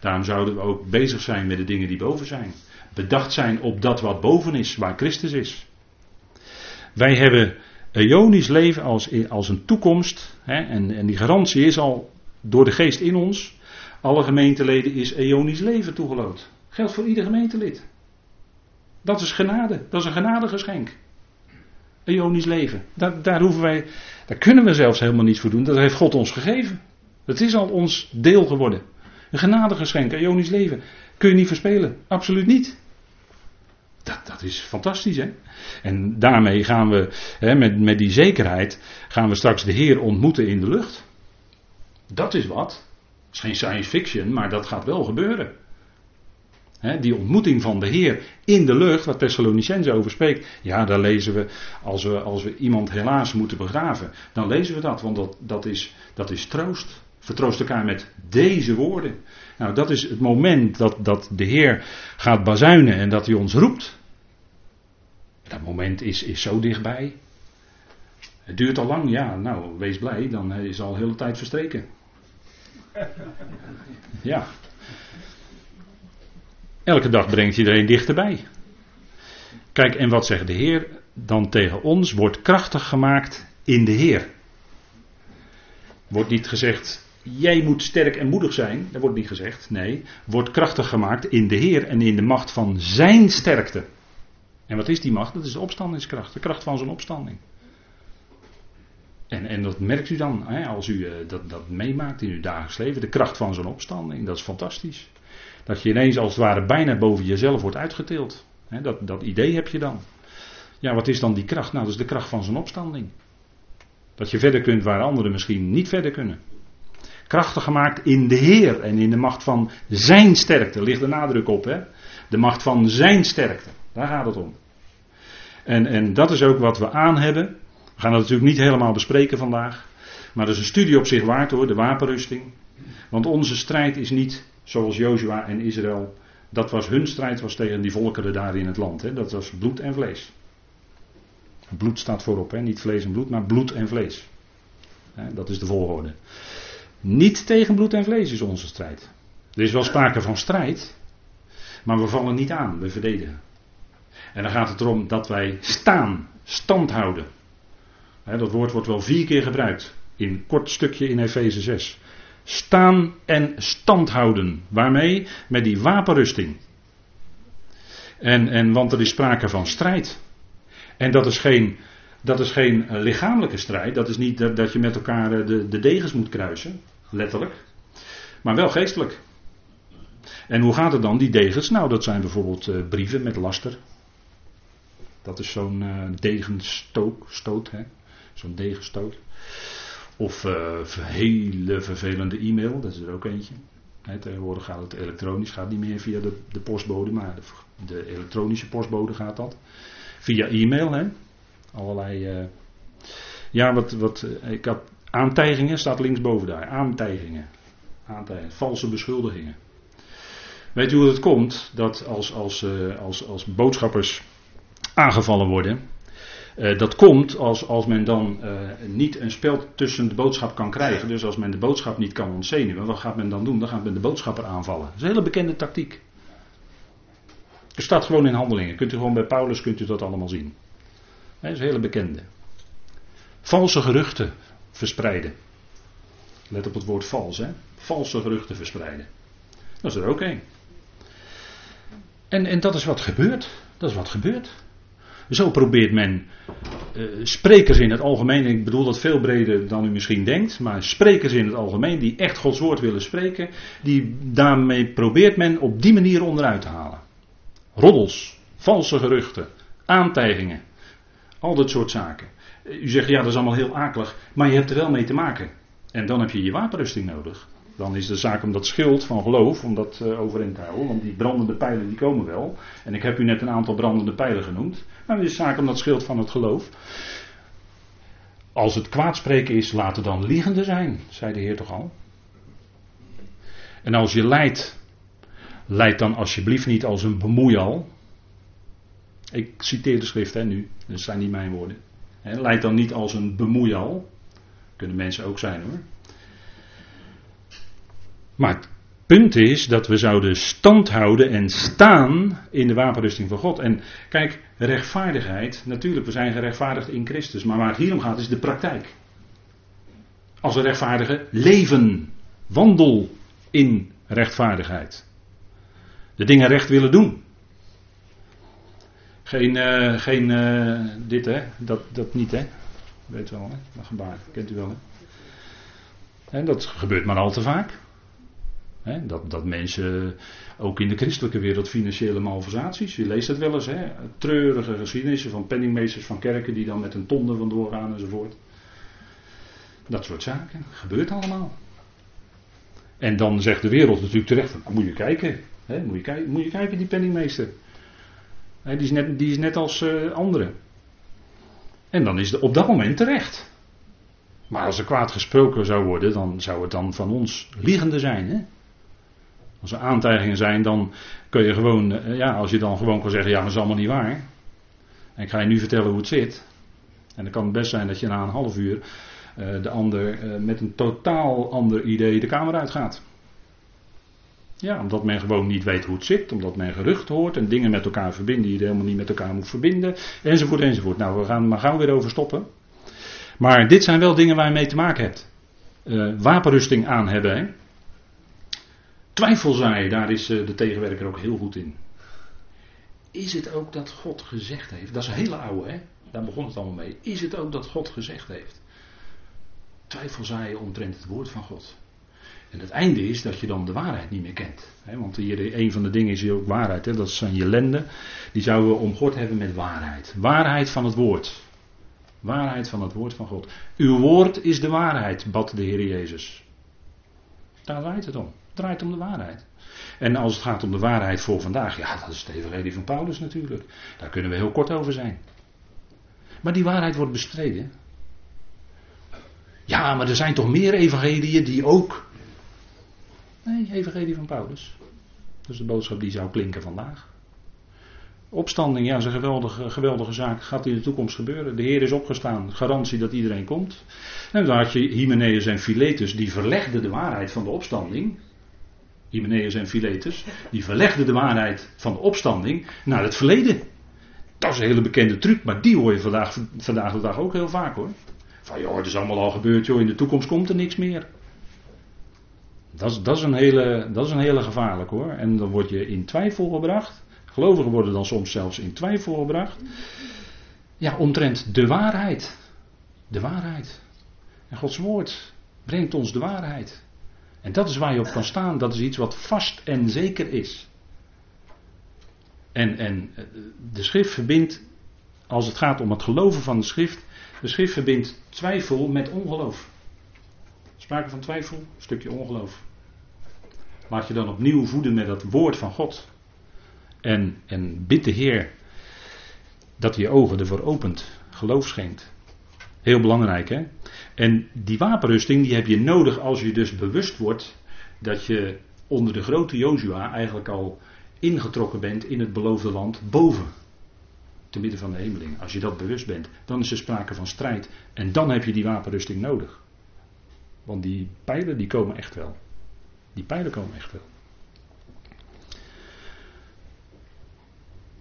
Daarom zouden we ook bezig zijn met de dingen die boven zijn. Bedacht zijn op dat wat boven is, waar Christus is. Wij hebben eonisch leven als, als een toekomst. Hè, en, en die garantie is al door de geest in ons. Alle gemeenteleden is eonisch leven toegeloot. Geldt voor ieder gemeentelid. Dat is genade. Dat is een genadegeschenk. Eonisch leven. Daar, daar, hoeven wij, daar kunnen we zelfs helemaal niets voor doen. Dat heeft God ons gegeven. Het is al ons deel geworden. Een genadegeschenk, eonisch leven. Kun je niet verspelen. Absoluut niet. Dat, dat is fantastisch, hè? En daarmee gaan we, hè, met, met die zekerheid, gaan we straks de Heer ontmoeten in de lucht. Dat is wat. Het is geen science fiction, maar dat gaat wel gebeuren die ontmoeting van de Heer in de lucht, wat Thessalonicense over spreekt. Ja, daar lezen we als, we, als we iemand helaas moeten begraven, dan lezen we dat, want dat, dat, is, dat is troost. Vertroost elkaar met deze woorden. Nou, dat is het moment dat, dat de Heer gaat bazuinen en dat hij ons roept. Dat moment is, is zo dichtbij. Het duurt al lang, ja, nou, wees blij, dan is al de tijd verstreken. Ja, Elke dag brengt iedereen dichterbij. Kijk, en wat zegt de Heer dan tegen ons? Wordt krachtig gemaakt in de Heer. Wordt niet gezegd, jij moet sterk en moedig zijn. Dat wordt niet gezegd. Nee, wordt krachtig gemaakt in de Heer en in de macht van zijn sterkte. En wat is die macht? Dat is de opstandingskracht, de kracht van zijn opstanding. En, en dat merkt u dan, hè, als u uh, dat, dat meemaakt in uw dagelijks leven, de kracht van zijn opstanding. Dat is fantastisch. Dat je ineens als het ware bijna boven jezelf wordt uitgeteeld. dat, dat idee heb je dan. Ja, wat is dan die kracht? Nou, dat is de kracht van zijn opstanding. Dat je verder kunt waar anderen misschien niet verder kunnen. Krachtig gemaakt in de Heer en in de macht van zijn sterkte. Ligt de nadruk op, hè? De macht van zijn sterkte. Daar gaat het om. En, en dat is ook wat we aan hebben. We gaan dat natuurlijk niet helemaal bespreken vandaag. Maar dat is een studie op zich waard hoor, de wapenrusting. Want onze strijd is niet zoals Jozua en Israël. Dat was hun strijd was tegen die volkeren daar in het land. Hè? Dat was bloed en vlees. Bloed staat voorop, hè? niet vlees en bloed, maar bloed en vlees. Dat is de volgorde. Niet tegen bloed en vlees is onze strijd. Er is wel sprake van strijd, maar we vallen niet aan, we verdedigen. En dan gaat het erom dat wij staan, stand houden. Dat woord wordt wel vier keer gebruikt in een kort stukje in Efeze 6. Staan en stand houden. Waarmee? Met die wapenrusting. En, en want er is sprake van strijd. En dat is geen, dat is geen eh, lichamelijke strijd. Dat is niet dat, dat je met elkaar eh, de, de degens moet kruisen. Letterlijk. Maar wel geestelijk. En hoe gaat het dan, die degens? Nou, dat zijn bijvoorbeeld uh, brieven met laster. Dat is zo'n uh, degenstoot? Zo'n degenstoot. Of uh, hele vervelende e-mail, dat is er ook eentje. Tegenwoordig gaat het elektronisch, gaat niet meer via de, de postbode, maar de, de, elektronische postbode gaat dat. Via e-mail, hè. Allerlei. Uh, ja, wat, wat. Ik had aantijgingen, staat linksboven daar. Aantijgingen. Aantijgingen. Valse beschuldigingen. Weet u hoe het komt? Dat als, als, als, als boodschappers aangevallen worden. Uh, dat komt als, als men dan uh, niet een spel tussen de boodschap kan krijgen. Dus als men de boodschap niet kan ontzenuwen. Wat gaat men dan doen? Dan gaat men de boodschapper aanvallen. Dat is een hele bekende tactiek. Er staat gewoon in handelingen. Kunt u gewoon bij Paulus kunt u dat allemaal zien. Dat is een hele bekende. Valse geruchten verspreiden. Let op het woord vals, hè? Valse geruchten verspreiden. Dat is er ook één. En, en dat is wat gebeurt. Dat is wat gebeurt. Zo probeert men uh, sprekers in het algemeen, ik bedoel dat veel breder dan u misschien denkt, maar sprekers in het algemeen die echt Gods woord willen spreken, die, daarmee probeert men op die manier onderuit te halen. Roddels, valse geruchten, aantijgingen, al dat soort zaken. U zegt ja, dat is allemaal heel akelig, maar je hebt er wel mee te maken. En dan heb je je wapenrusting nodig. Dan is de zaak om dat schild van geloof, om dat uh, overeind te houden. Want die brandende pijlen die komen wel. En ik heb u net een aantal brandende pijlen genoemd. Maar het is zaak om dat schild van het geloof. Als het kwaadspreken is, laten dan liegende zijn, zei de Heer toch al. En als je leidt, leid dan alsjeblieft niet als een bemoeial. Ik citeer de schrift hè, nu, dat zijn niet mijn woorden. Leid dan niet als een bemoeial. Kunnen mensen ook zijn hoor. Maar het punt is dat we zouden stand houden en staan in de wapenrusting van God. En kijk, rechtvaardigheid, natuurlijk, we zijn gerechtvaardigd in Christus. Maar waar het hier om gaat is de praktijk. Als een rechtvaardige leven, wandel in rechtvaardigheid. De dingen recht willen doen. Geen, uh, geen uh, dit hè, dat, dat niet hè. Weet wel hè, dat gebaar, kent u wel hè. En dat gebeurt maar al te vaak dat, dat mensen, ook in de christelijke wereld, financiële malversaties, je leest het wel eens, treurige geschiedenissen van penningmeesters van kerken die dan met een tonde vandoor gaan enzovoort. Dat soort zaken, gebeurt allemaal. En dan zegt de wereld natuurlijk terecht, nou, moet je kijken, moet, je kijken moet je kijken die penningmeester. die, is net, die is net als uh, anderen. En dan is het op dat moment terecht. Maar als er kwaad gesproken zou worden, dan zou het dan van ons liegende zijn. Hè? Als er aantijgingen zijn, dan kun je gewoon, eh, ja, als je dan gewoon kan zeggen, ja, maar dat is allemaal niet waar. En ik ga je nu vertellen hoe het zit. En dan kan het best zijn dat je na een half uur uh, de ander uh, met een totaal ander idee de kamer uitgaat. Ja, omdat men gewoon niet weet hoe het zit, omdat men gerucht hoort en dingen met elkaar verbinden die je helemaal niet met elkaar moet verbinden, enzovoort, enzovoort. Nou, we gaan maar gauw weer over stoppen. Maar dit zijn wel dingen waar je mee te maken hebt. Wapenrusting aan hebben, hè. Twijfelzaai, daar is eh, de tegenwerker ook heel goed in. Is het ook dat God gezegd heeft? Dat is een hele oude, hè? Daar begon het allemaal mee. Is het ook dat God gezegd heeft? Twijfelzaaien omtrent het woord van God. En het einde is dat je dan de waarheid niet meer kent. want hier, een van de dingen is ook waarheid. dat is aan je lende. Die zouden we omgord hebben met waarheid. Waarheid van het woord. Waarheid van het woord van God. Uw woord is de waarheid, bad de Heer Jezus. Daar draait het om. Draait om de waarheid. En als het gaat om de waarheid voor vandaag, ja, dat is het evangelie van Paulus natuurlijk. Daar kunnen we heel kort over zijn. Maar die waarheid wordt bestreden. Ja, maar er zijn toch meer evangeliën die ook. Nee, evangelie van Paulus. Dat is de boodschap die zou klinken vandaag. Opstanding, ja, is een geweldige, geweldige zaak. Gaat in de toekomst gebeuren. De Heer is opgestaan. Garantie dat iedereen komt. En dan had je Hymenaeus en Philetus, die verlegden de waarheid van de opstanding. Hymenaeus en Philetus, die verlegden de waarheid van de opstanding naar het verleden. Dat is een hele bekende truc, maar die hoor je vandaag, vandaag de dag ook heel vaak hoor. Van joh, het is allemaal al gebeurd joh, in de toekomst komt er niks meer. Dat is, dat is, een, hele, dat is een hele gevaarlijk hoor. En dan word je in twijfel gebracht. Gelovigen worden dan soms zelfs in twijfel gebracht. Ja, omtrent de waarheid. De waarheid. En Gods woord brengt ons de waarheid. En dat is waar je op kan staan. Dat is iets wat vast en zeker is. En, en eh, de schrift verbindt, als het gaat om het geloven van de schrift, de schrift verbindt twijfel met ongeloof. Sprake van twijfel, een stukje ongeloof. Laat je dan opnieuw voeden met het woord van God. En, en bid de Heer dat hij je ogen ervoor opent, geloof schenkt. Heel belangrijk hè. En die wapenrusting die heb je nodig als je dus bewust wordt dat je onder de grote Jozua eigenlijk al ingetrokken bent in het beloofde land boven. Te midden van de hemeling. Als je dat bewust bent, dan is er sprake van strijd. En dan heb je die wapenrusting nodig. Want die pijlen die komen echt wel. Die pijlen komen echt wel.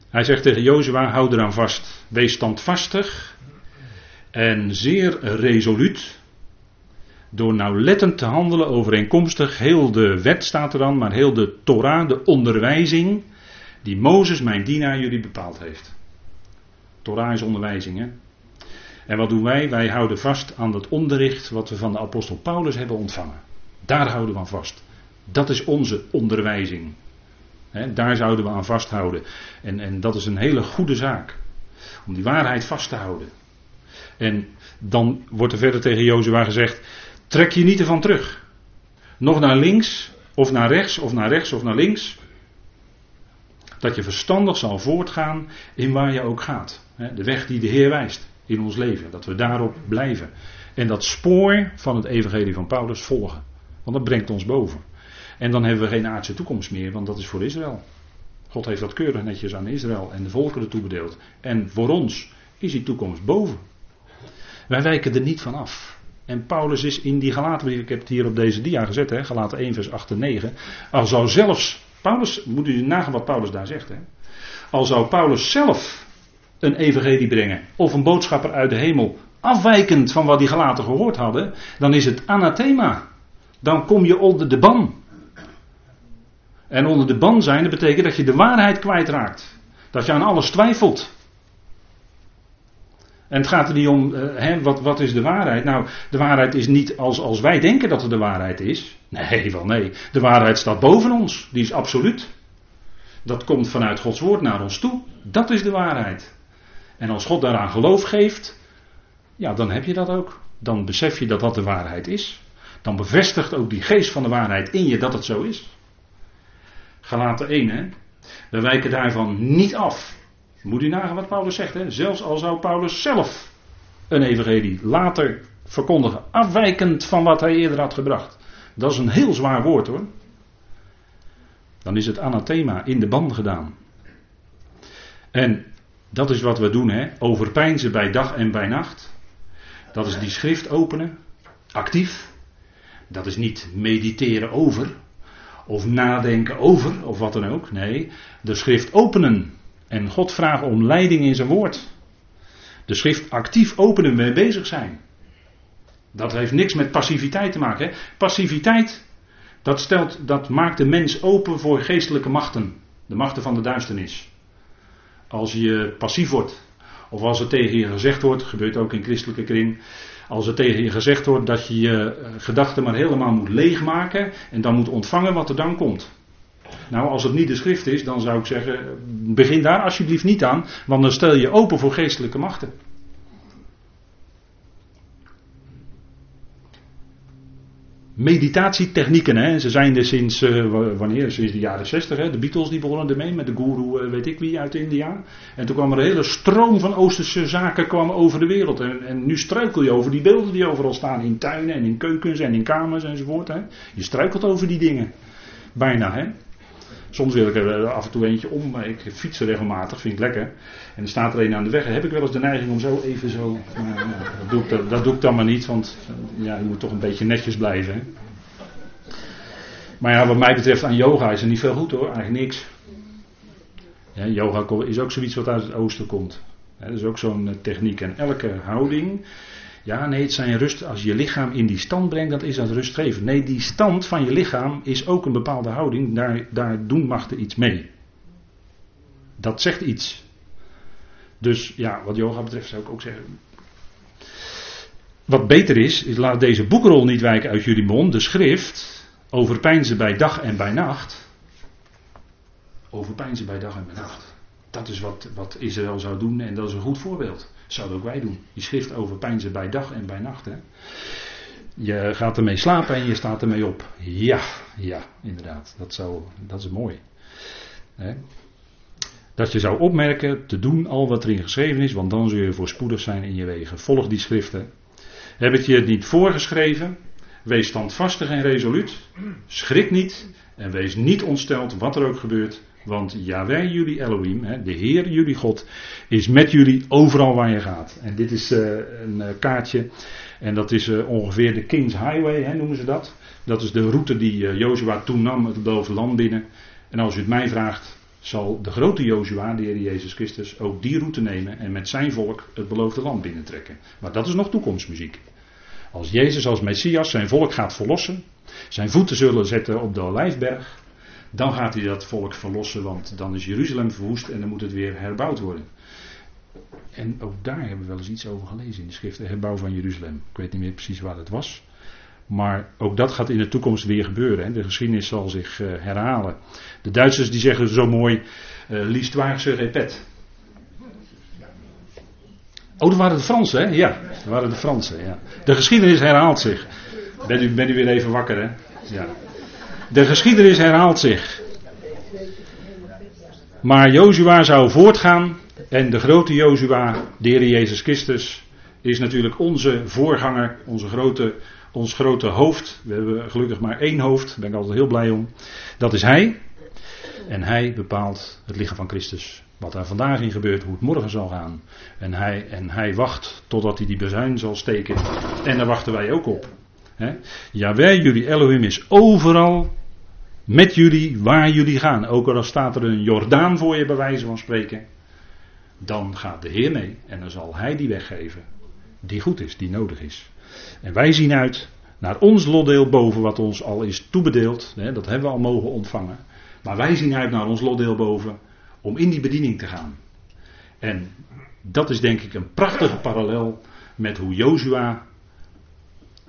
Hij zegt tegen Jozua, hou eraan vast. Wees standvastig en zeer resoluut. Door nauwlettend te handelen overeenkomstig heel de wet staat er dan, maar heel de Torah, de onderwijzing die Mozes, mijn dienaar, jullie bepaald heeft. Torah is onderwijzing, hè? En wat doen wij? Wij houden vast aan dat onderricht wat we van de apostel Paulus hebben ontvangen. Daar houden we aan vast. Dat is onze onderwijzing. daar zouden we aan vasthouden. En, en dat is een hele goede zaak. Om die waarheid vast te houden. En dan wordt er verder tegen Jozua gezegd: trek je niet ervan terug. Nog naar links, of naar rechts, of naar rechts, of naar links. Dat je verstandig zal voortgaan in waar je ook gaat. De weg die de Heer wijst in ons leven. Dat we daarop blijven. En dat spoor van het evangelie van Paulus volgen. Want dat brengt ons boven. En dan hebben we geen aardse toekomst meer, want dat is voor Israël. God heeft dat keurig netjes aan Israël en de volkeren toebedeeld. En voor ons is die toekomst boven. Wij wijken er niet van af. En Paulus is in die Galatenbrief, ik heb het hier op deze dia gezet, hè, Galaten 1 vers 8 en 9. Al zou zelfs, Paulus, moet u nagaan wat Paulus daar zegt. Hè. Al zou Paulus zelf een evangelie brengen, of een boodschapper uit de hemel, afwijkend van wat die Galaten gehoord hadden, dan is het anathema. Dan kom je onder de ban. En onder de ban zijn, dat betekent dat je de waarheid kwijtraakt. Dat je aan alles twijfelt. En het gaat er niet om, uh, hè, wat, wat is de waarheid? Nou, de waarheid is niet als, als wij denken dat het de waarheid is. Nee, wel nee. De waarheid staat boven ons. Die is absoluut. Dat komt vanuit Gods woord naar ons toe. Dat is de waarheid. En als God daaraan geloof geeft, ja, dan heb je dat ook. Dan besef je dat dat de waarheid is. Dan bevestigt ook die geest van de waarheid in je dat het zo is. Galaten 1, hè. We wijken daarvan niet af. Moet u nagaan wat Paulus zegt, hè? Zelfs al zou Paulus zelf een evangelie later verkondigen, afwijkend van wat hij eerder had gebracht. Dat is een heel zwaar woord hoor. Dan is het anathema in de ban gedaan. En dat is wat we doen, hè? Overpijnzen bij dag en bij nacht. Dat is die schrift openen, actief. Dat is niet mediteren over, of nadenken over, of wat dan ook. Nee, de schrift openen. En God vragen om leiding in zijn woord. De schrift actief openen, mee bezig zijn. Dat heeft niks met passiviteit te maken. Passiviteit, dat, stelt, dat maakt de mens open voor geestelijke machten. De machten van de duisternis. Als je passief wordt, Of als er tegen je gezegd wordt, gebeurt ook in christelijke kring, als er tegen je gezegd wordt dat je je eh, gedachten maar helemaal moet leegmaken en dan moet ontvangen wat er dan komt. Nou, als het niet de schrift is, dan zou ik zeggen, begin daar alsjeblieft niet aan, want dan stel je open voor geestelijke machten. meditatietechnieken. Hè. Ze zijn er sinds, uh, wanneer? Sinds de jaren 60. Hè. De Beatles die begonnen ermee met de guru, uh, weet ik wie, uit India. En toen kwam er een hele stroom van Oosterse zaken kwam over de wereld. En, en, nu struikel je over die beelden die overal staan in tuinen en in keukens en in kamers enzovoort. Hè. Je struikelt over die dingen. Bijna, hè. Soms wil ik er af en toe eentje om, maar ik fiets regelmatig, vind ik lekker. En er staat er een aan de weg. heb ik wel eens de neiging om zo even zo. Nou, dat, doe ik, dat, doe ik dan maar niet, want ja, je moet toch een beetje netjes blijven. Hè? Maar ja, wat mij betreft aan yoga is er niet veel goed hoor, eigenlijk niks. Yoga is ook zoiets wat uit het oosten komt. dat is ook zo'n eh, techniek. En elke houding ja, nee, het zijn rust. Als je je lichaam in die stand brengt, dan is dat rustgevend. Nee, die stand van je lichaam is ook een bepaalde houding. Daar, daar doen er iets mee. Dat zegt iets. Dus ja, wat yoga betreft zou ik ook zeggen. Wat beter is, is laat deze boekrol niet wijken uit jullie mond. De schrift overpijnzen bij dag en bij nacht. Overpijnzen bij dag en bij nacht. Dat is wat, wat Israël zou doen en dat is een goed voorbeeld. Zouden ook wij doen. Je schrift over pijnzen bij dag en bij nacht. Hè? Je gaat ermee slapen en je staat ermee op. Ja, ja, inderdaad. Dat, zou, dat is mooi. Hè? Dat je zou opmerken te doen al wat erin geschreven is, want dan zul je voorspoedig zijn in je wegen. Volg die schriften. Heb ik je het niet voorgeschreven? Wees standvastig en resoluut. Schrik niet en wees niet ontsteld wat er ook gebeurt. Want Yahweh jullie Elohim, de Heer jullie God, is met jullie overal waar je gaat. En dit is uh, een uh, kaartje. En dat is uh, ongeveer de King's Highway, noemen ze dat. Dat is de route die Jozua toen nam, het beloofde land binnen. En als u het mij vraagt, zal de grote Jozua, de Heer Jezus Christus, ook die route nemen en met zijn volk het beloofde land binnentrekken. Maar dat is nog toekomstmuziek. Als Jezus als Messias zijn volk gaat verlossen, zijn voeten zullen zetten op de Olijfberg, dan gaat hij dat volk verlossen, want dan is Jeruzalem verwoest en dan moet het weer herbouwd worden. En ook daar hebben we wel eens iets over gelezen in de schrift, de herbouw van Jeruzalem. Ik weet niet meer precies waar het was. Maar ook dat gaat in de toekomst weer gebeuren. Hè. De geschiedenis zal zich uh, herhalen. De Duitsers die zeggen zo mooi, uh, l'histoire répète. Oh, dat waren de Fransen, hè? Ja, dat waren de Fransen, ja. De geschiedenis herhaalt zich. Ben u, ben u weer even wakker, hè? Ja. De geschiedenis herhaalt zich. Maar Jozua zou voortgaan en de grote Jozua, de Heer Jezus Christus, is natuurlijk onze voorganger, onze grote, ons grote hoofd. We hebben gelukkig maar één hoofd, daar ben ik altijd heel blij om. Dat is Hij. En Hij bepaalt het lichaam van Christus. Wat er vandaag in gebeurt, hoe het morgen zal gaan. En Hij, en hij wacht totdat hij die bezuin zal steken. En daar wachten wij ook op. Ja, wij, jullie Elohim, is overal met jullie waar jullie gaan. Ook al staat er een Jordaan voor je bij wijze van spreken. Dan gaat de Heer mee en dan zal Hij die weggeven. Die goed is, die nodig is. En wij zien uit naar ons lotdeel boven wat ons al is toebedeeld. Hè, dat hebben we al mogen ontvangen. Maar wij zien uit naar ons lotdeel boven om in die bediening te gaan. En dat is denk ik een prachtige parallel met hoe Jozua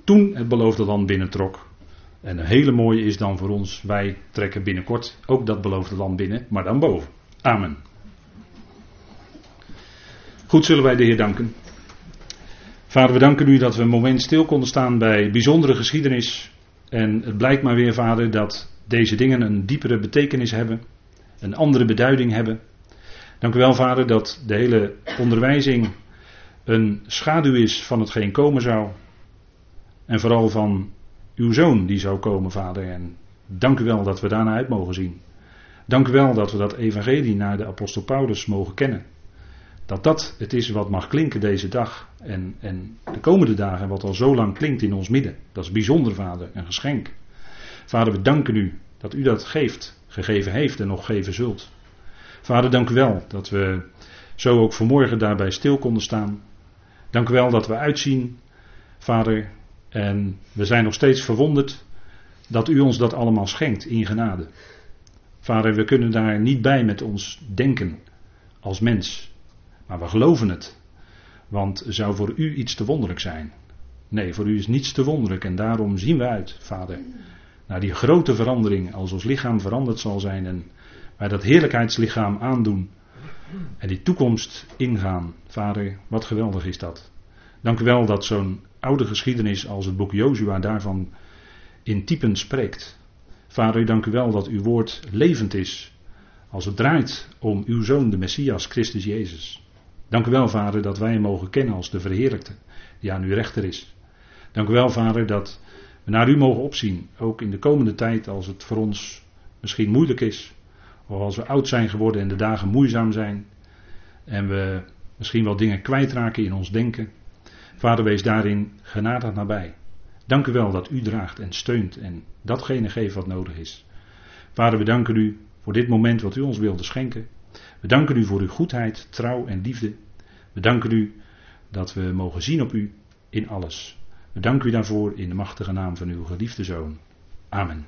toen het beloofde land binnentrok. En een hele mooie is dan voor ons, wij trekken binnenkort ook dat beloofde land binnen, maar dan boven. Amen. Goed zullen wij de Heer danken. Vader, we danken u dat we een moment stil konden staan bij bijzondere geschiedenis. En het blijkt maar weer, Vader, dat deze dingen een diepere betekenis hebben, een andere beduiding hebben. Dank u wel, Vader, dat de hele onderwijzing een schaduw is van hetgeen komen zou. En vooral van uw zoon die zou komen, vader. En dank u wel dat we daarna uit mogen zien. Dank u wel dat we dat evangelie naar de apostel Paulus mogen kennen. Dat dat het is wat mag klinken deze dag en, en de komende dagen, wat al zo lang klinkt in ons midden. Dat is bijzonder, vader, een geschenk. Vader, we danken u dat u dat geeft, gegeven heeft en nog geven zult. Vader, dank u wel dat we zo ook vanmorgen daarbij stil konden staan. Dank u wel dat we uitzien, Vader, en we zijn nog steeds verwonderd dat u ons dat allemaal schenkt in genade. Vader, we kunnen daar niet bij met ons denken als mens. Maar we geloven het. Want zou voor u iets te wonderlijk zijn? Nee, voor u is niets te wonderlijk. En daarom zien we uit, Vader, naar die grote verandering. Als ons lichaam veranderd zal zijn en wij dat heerlijkheidslichaam aandoen. En die toekomst ingaan. Vader, wat geweldig is dat. Dank u wel dat zo'n oude geschiedenis als het boek Jozua daarvan in typen spreekt. Vader, dank u wel dat uw woord levend is. Als het draait om uw zoon, de Messias, Christus Jezus. Dank u wel, Vader, dat wij hem mogen kennen als de verheerlijkte, die aan uw rechter is. Dank u wel, Vader, dat we naar u mogen opzien, ook in de komende tijd, als het voor ons misschien moeilijk is, of als we oud zijn geworden en de dagen moeizaam zijn, en we misschien wel dingen kwijtraken in ons denken. Vader, wees daarin genadig nabij. Dank u wel dat u draagt en steunt en datgene geeft wat nodig is. Vader, we danken u voor dit moment wat u ons wilde schenken. We danken u voor uw goedheid, trouw en liefde. We danken u dat we mogen zien op u in alles. We danken u daarvoor in de machtige naam van uw geliefde Zoon. Amen.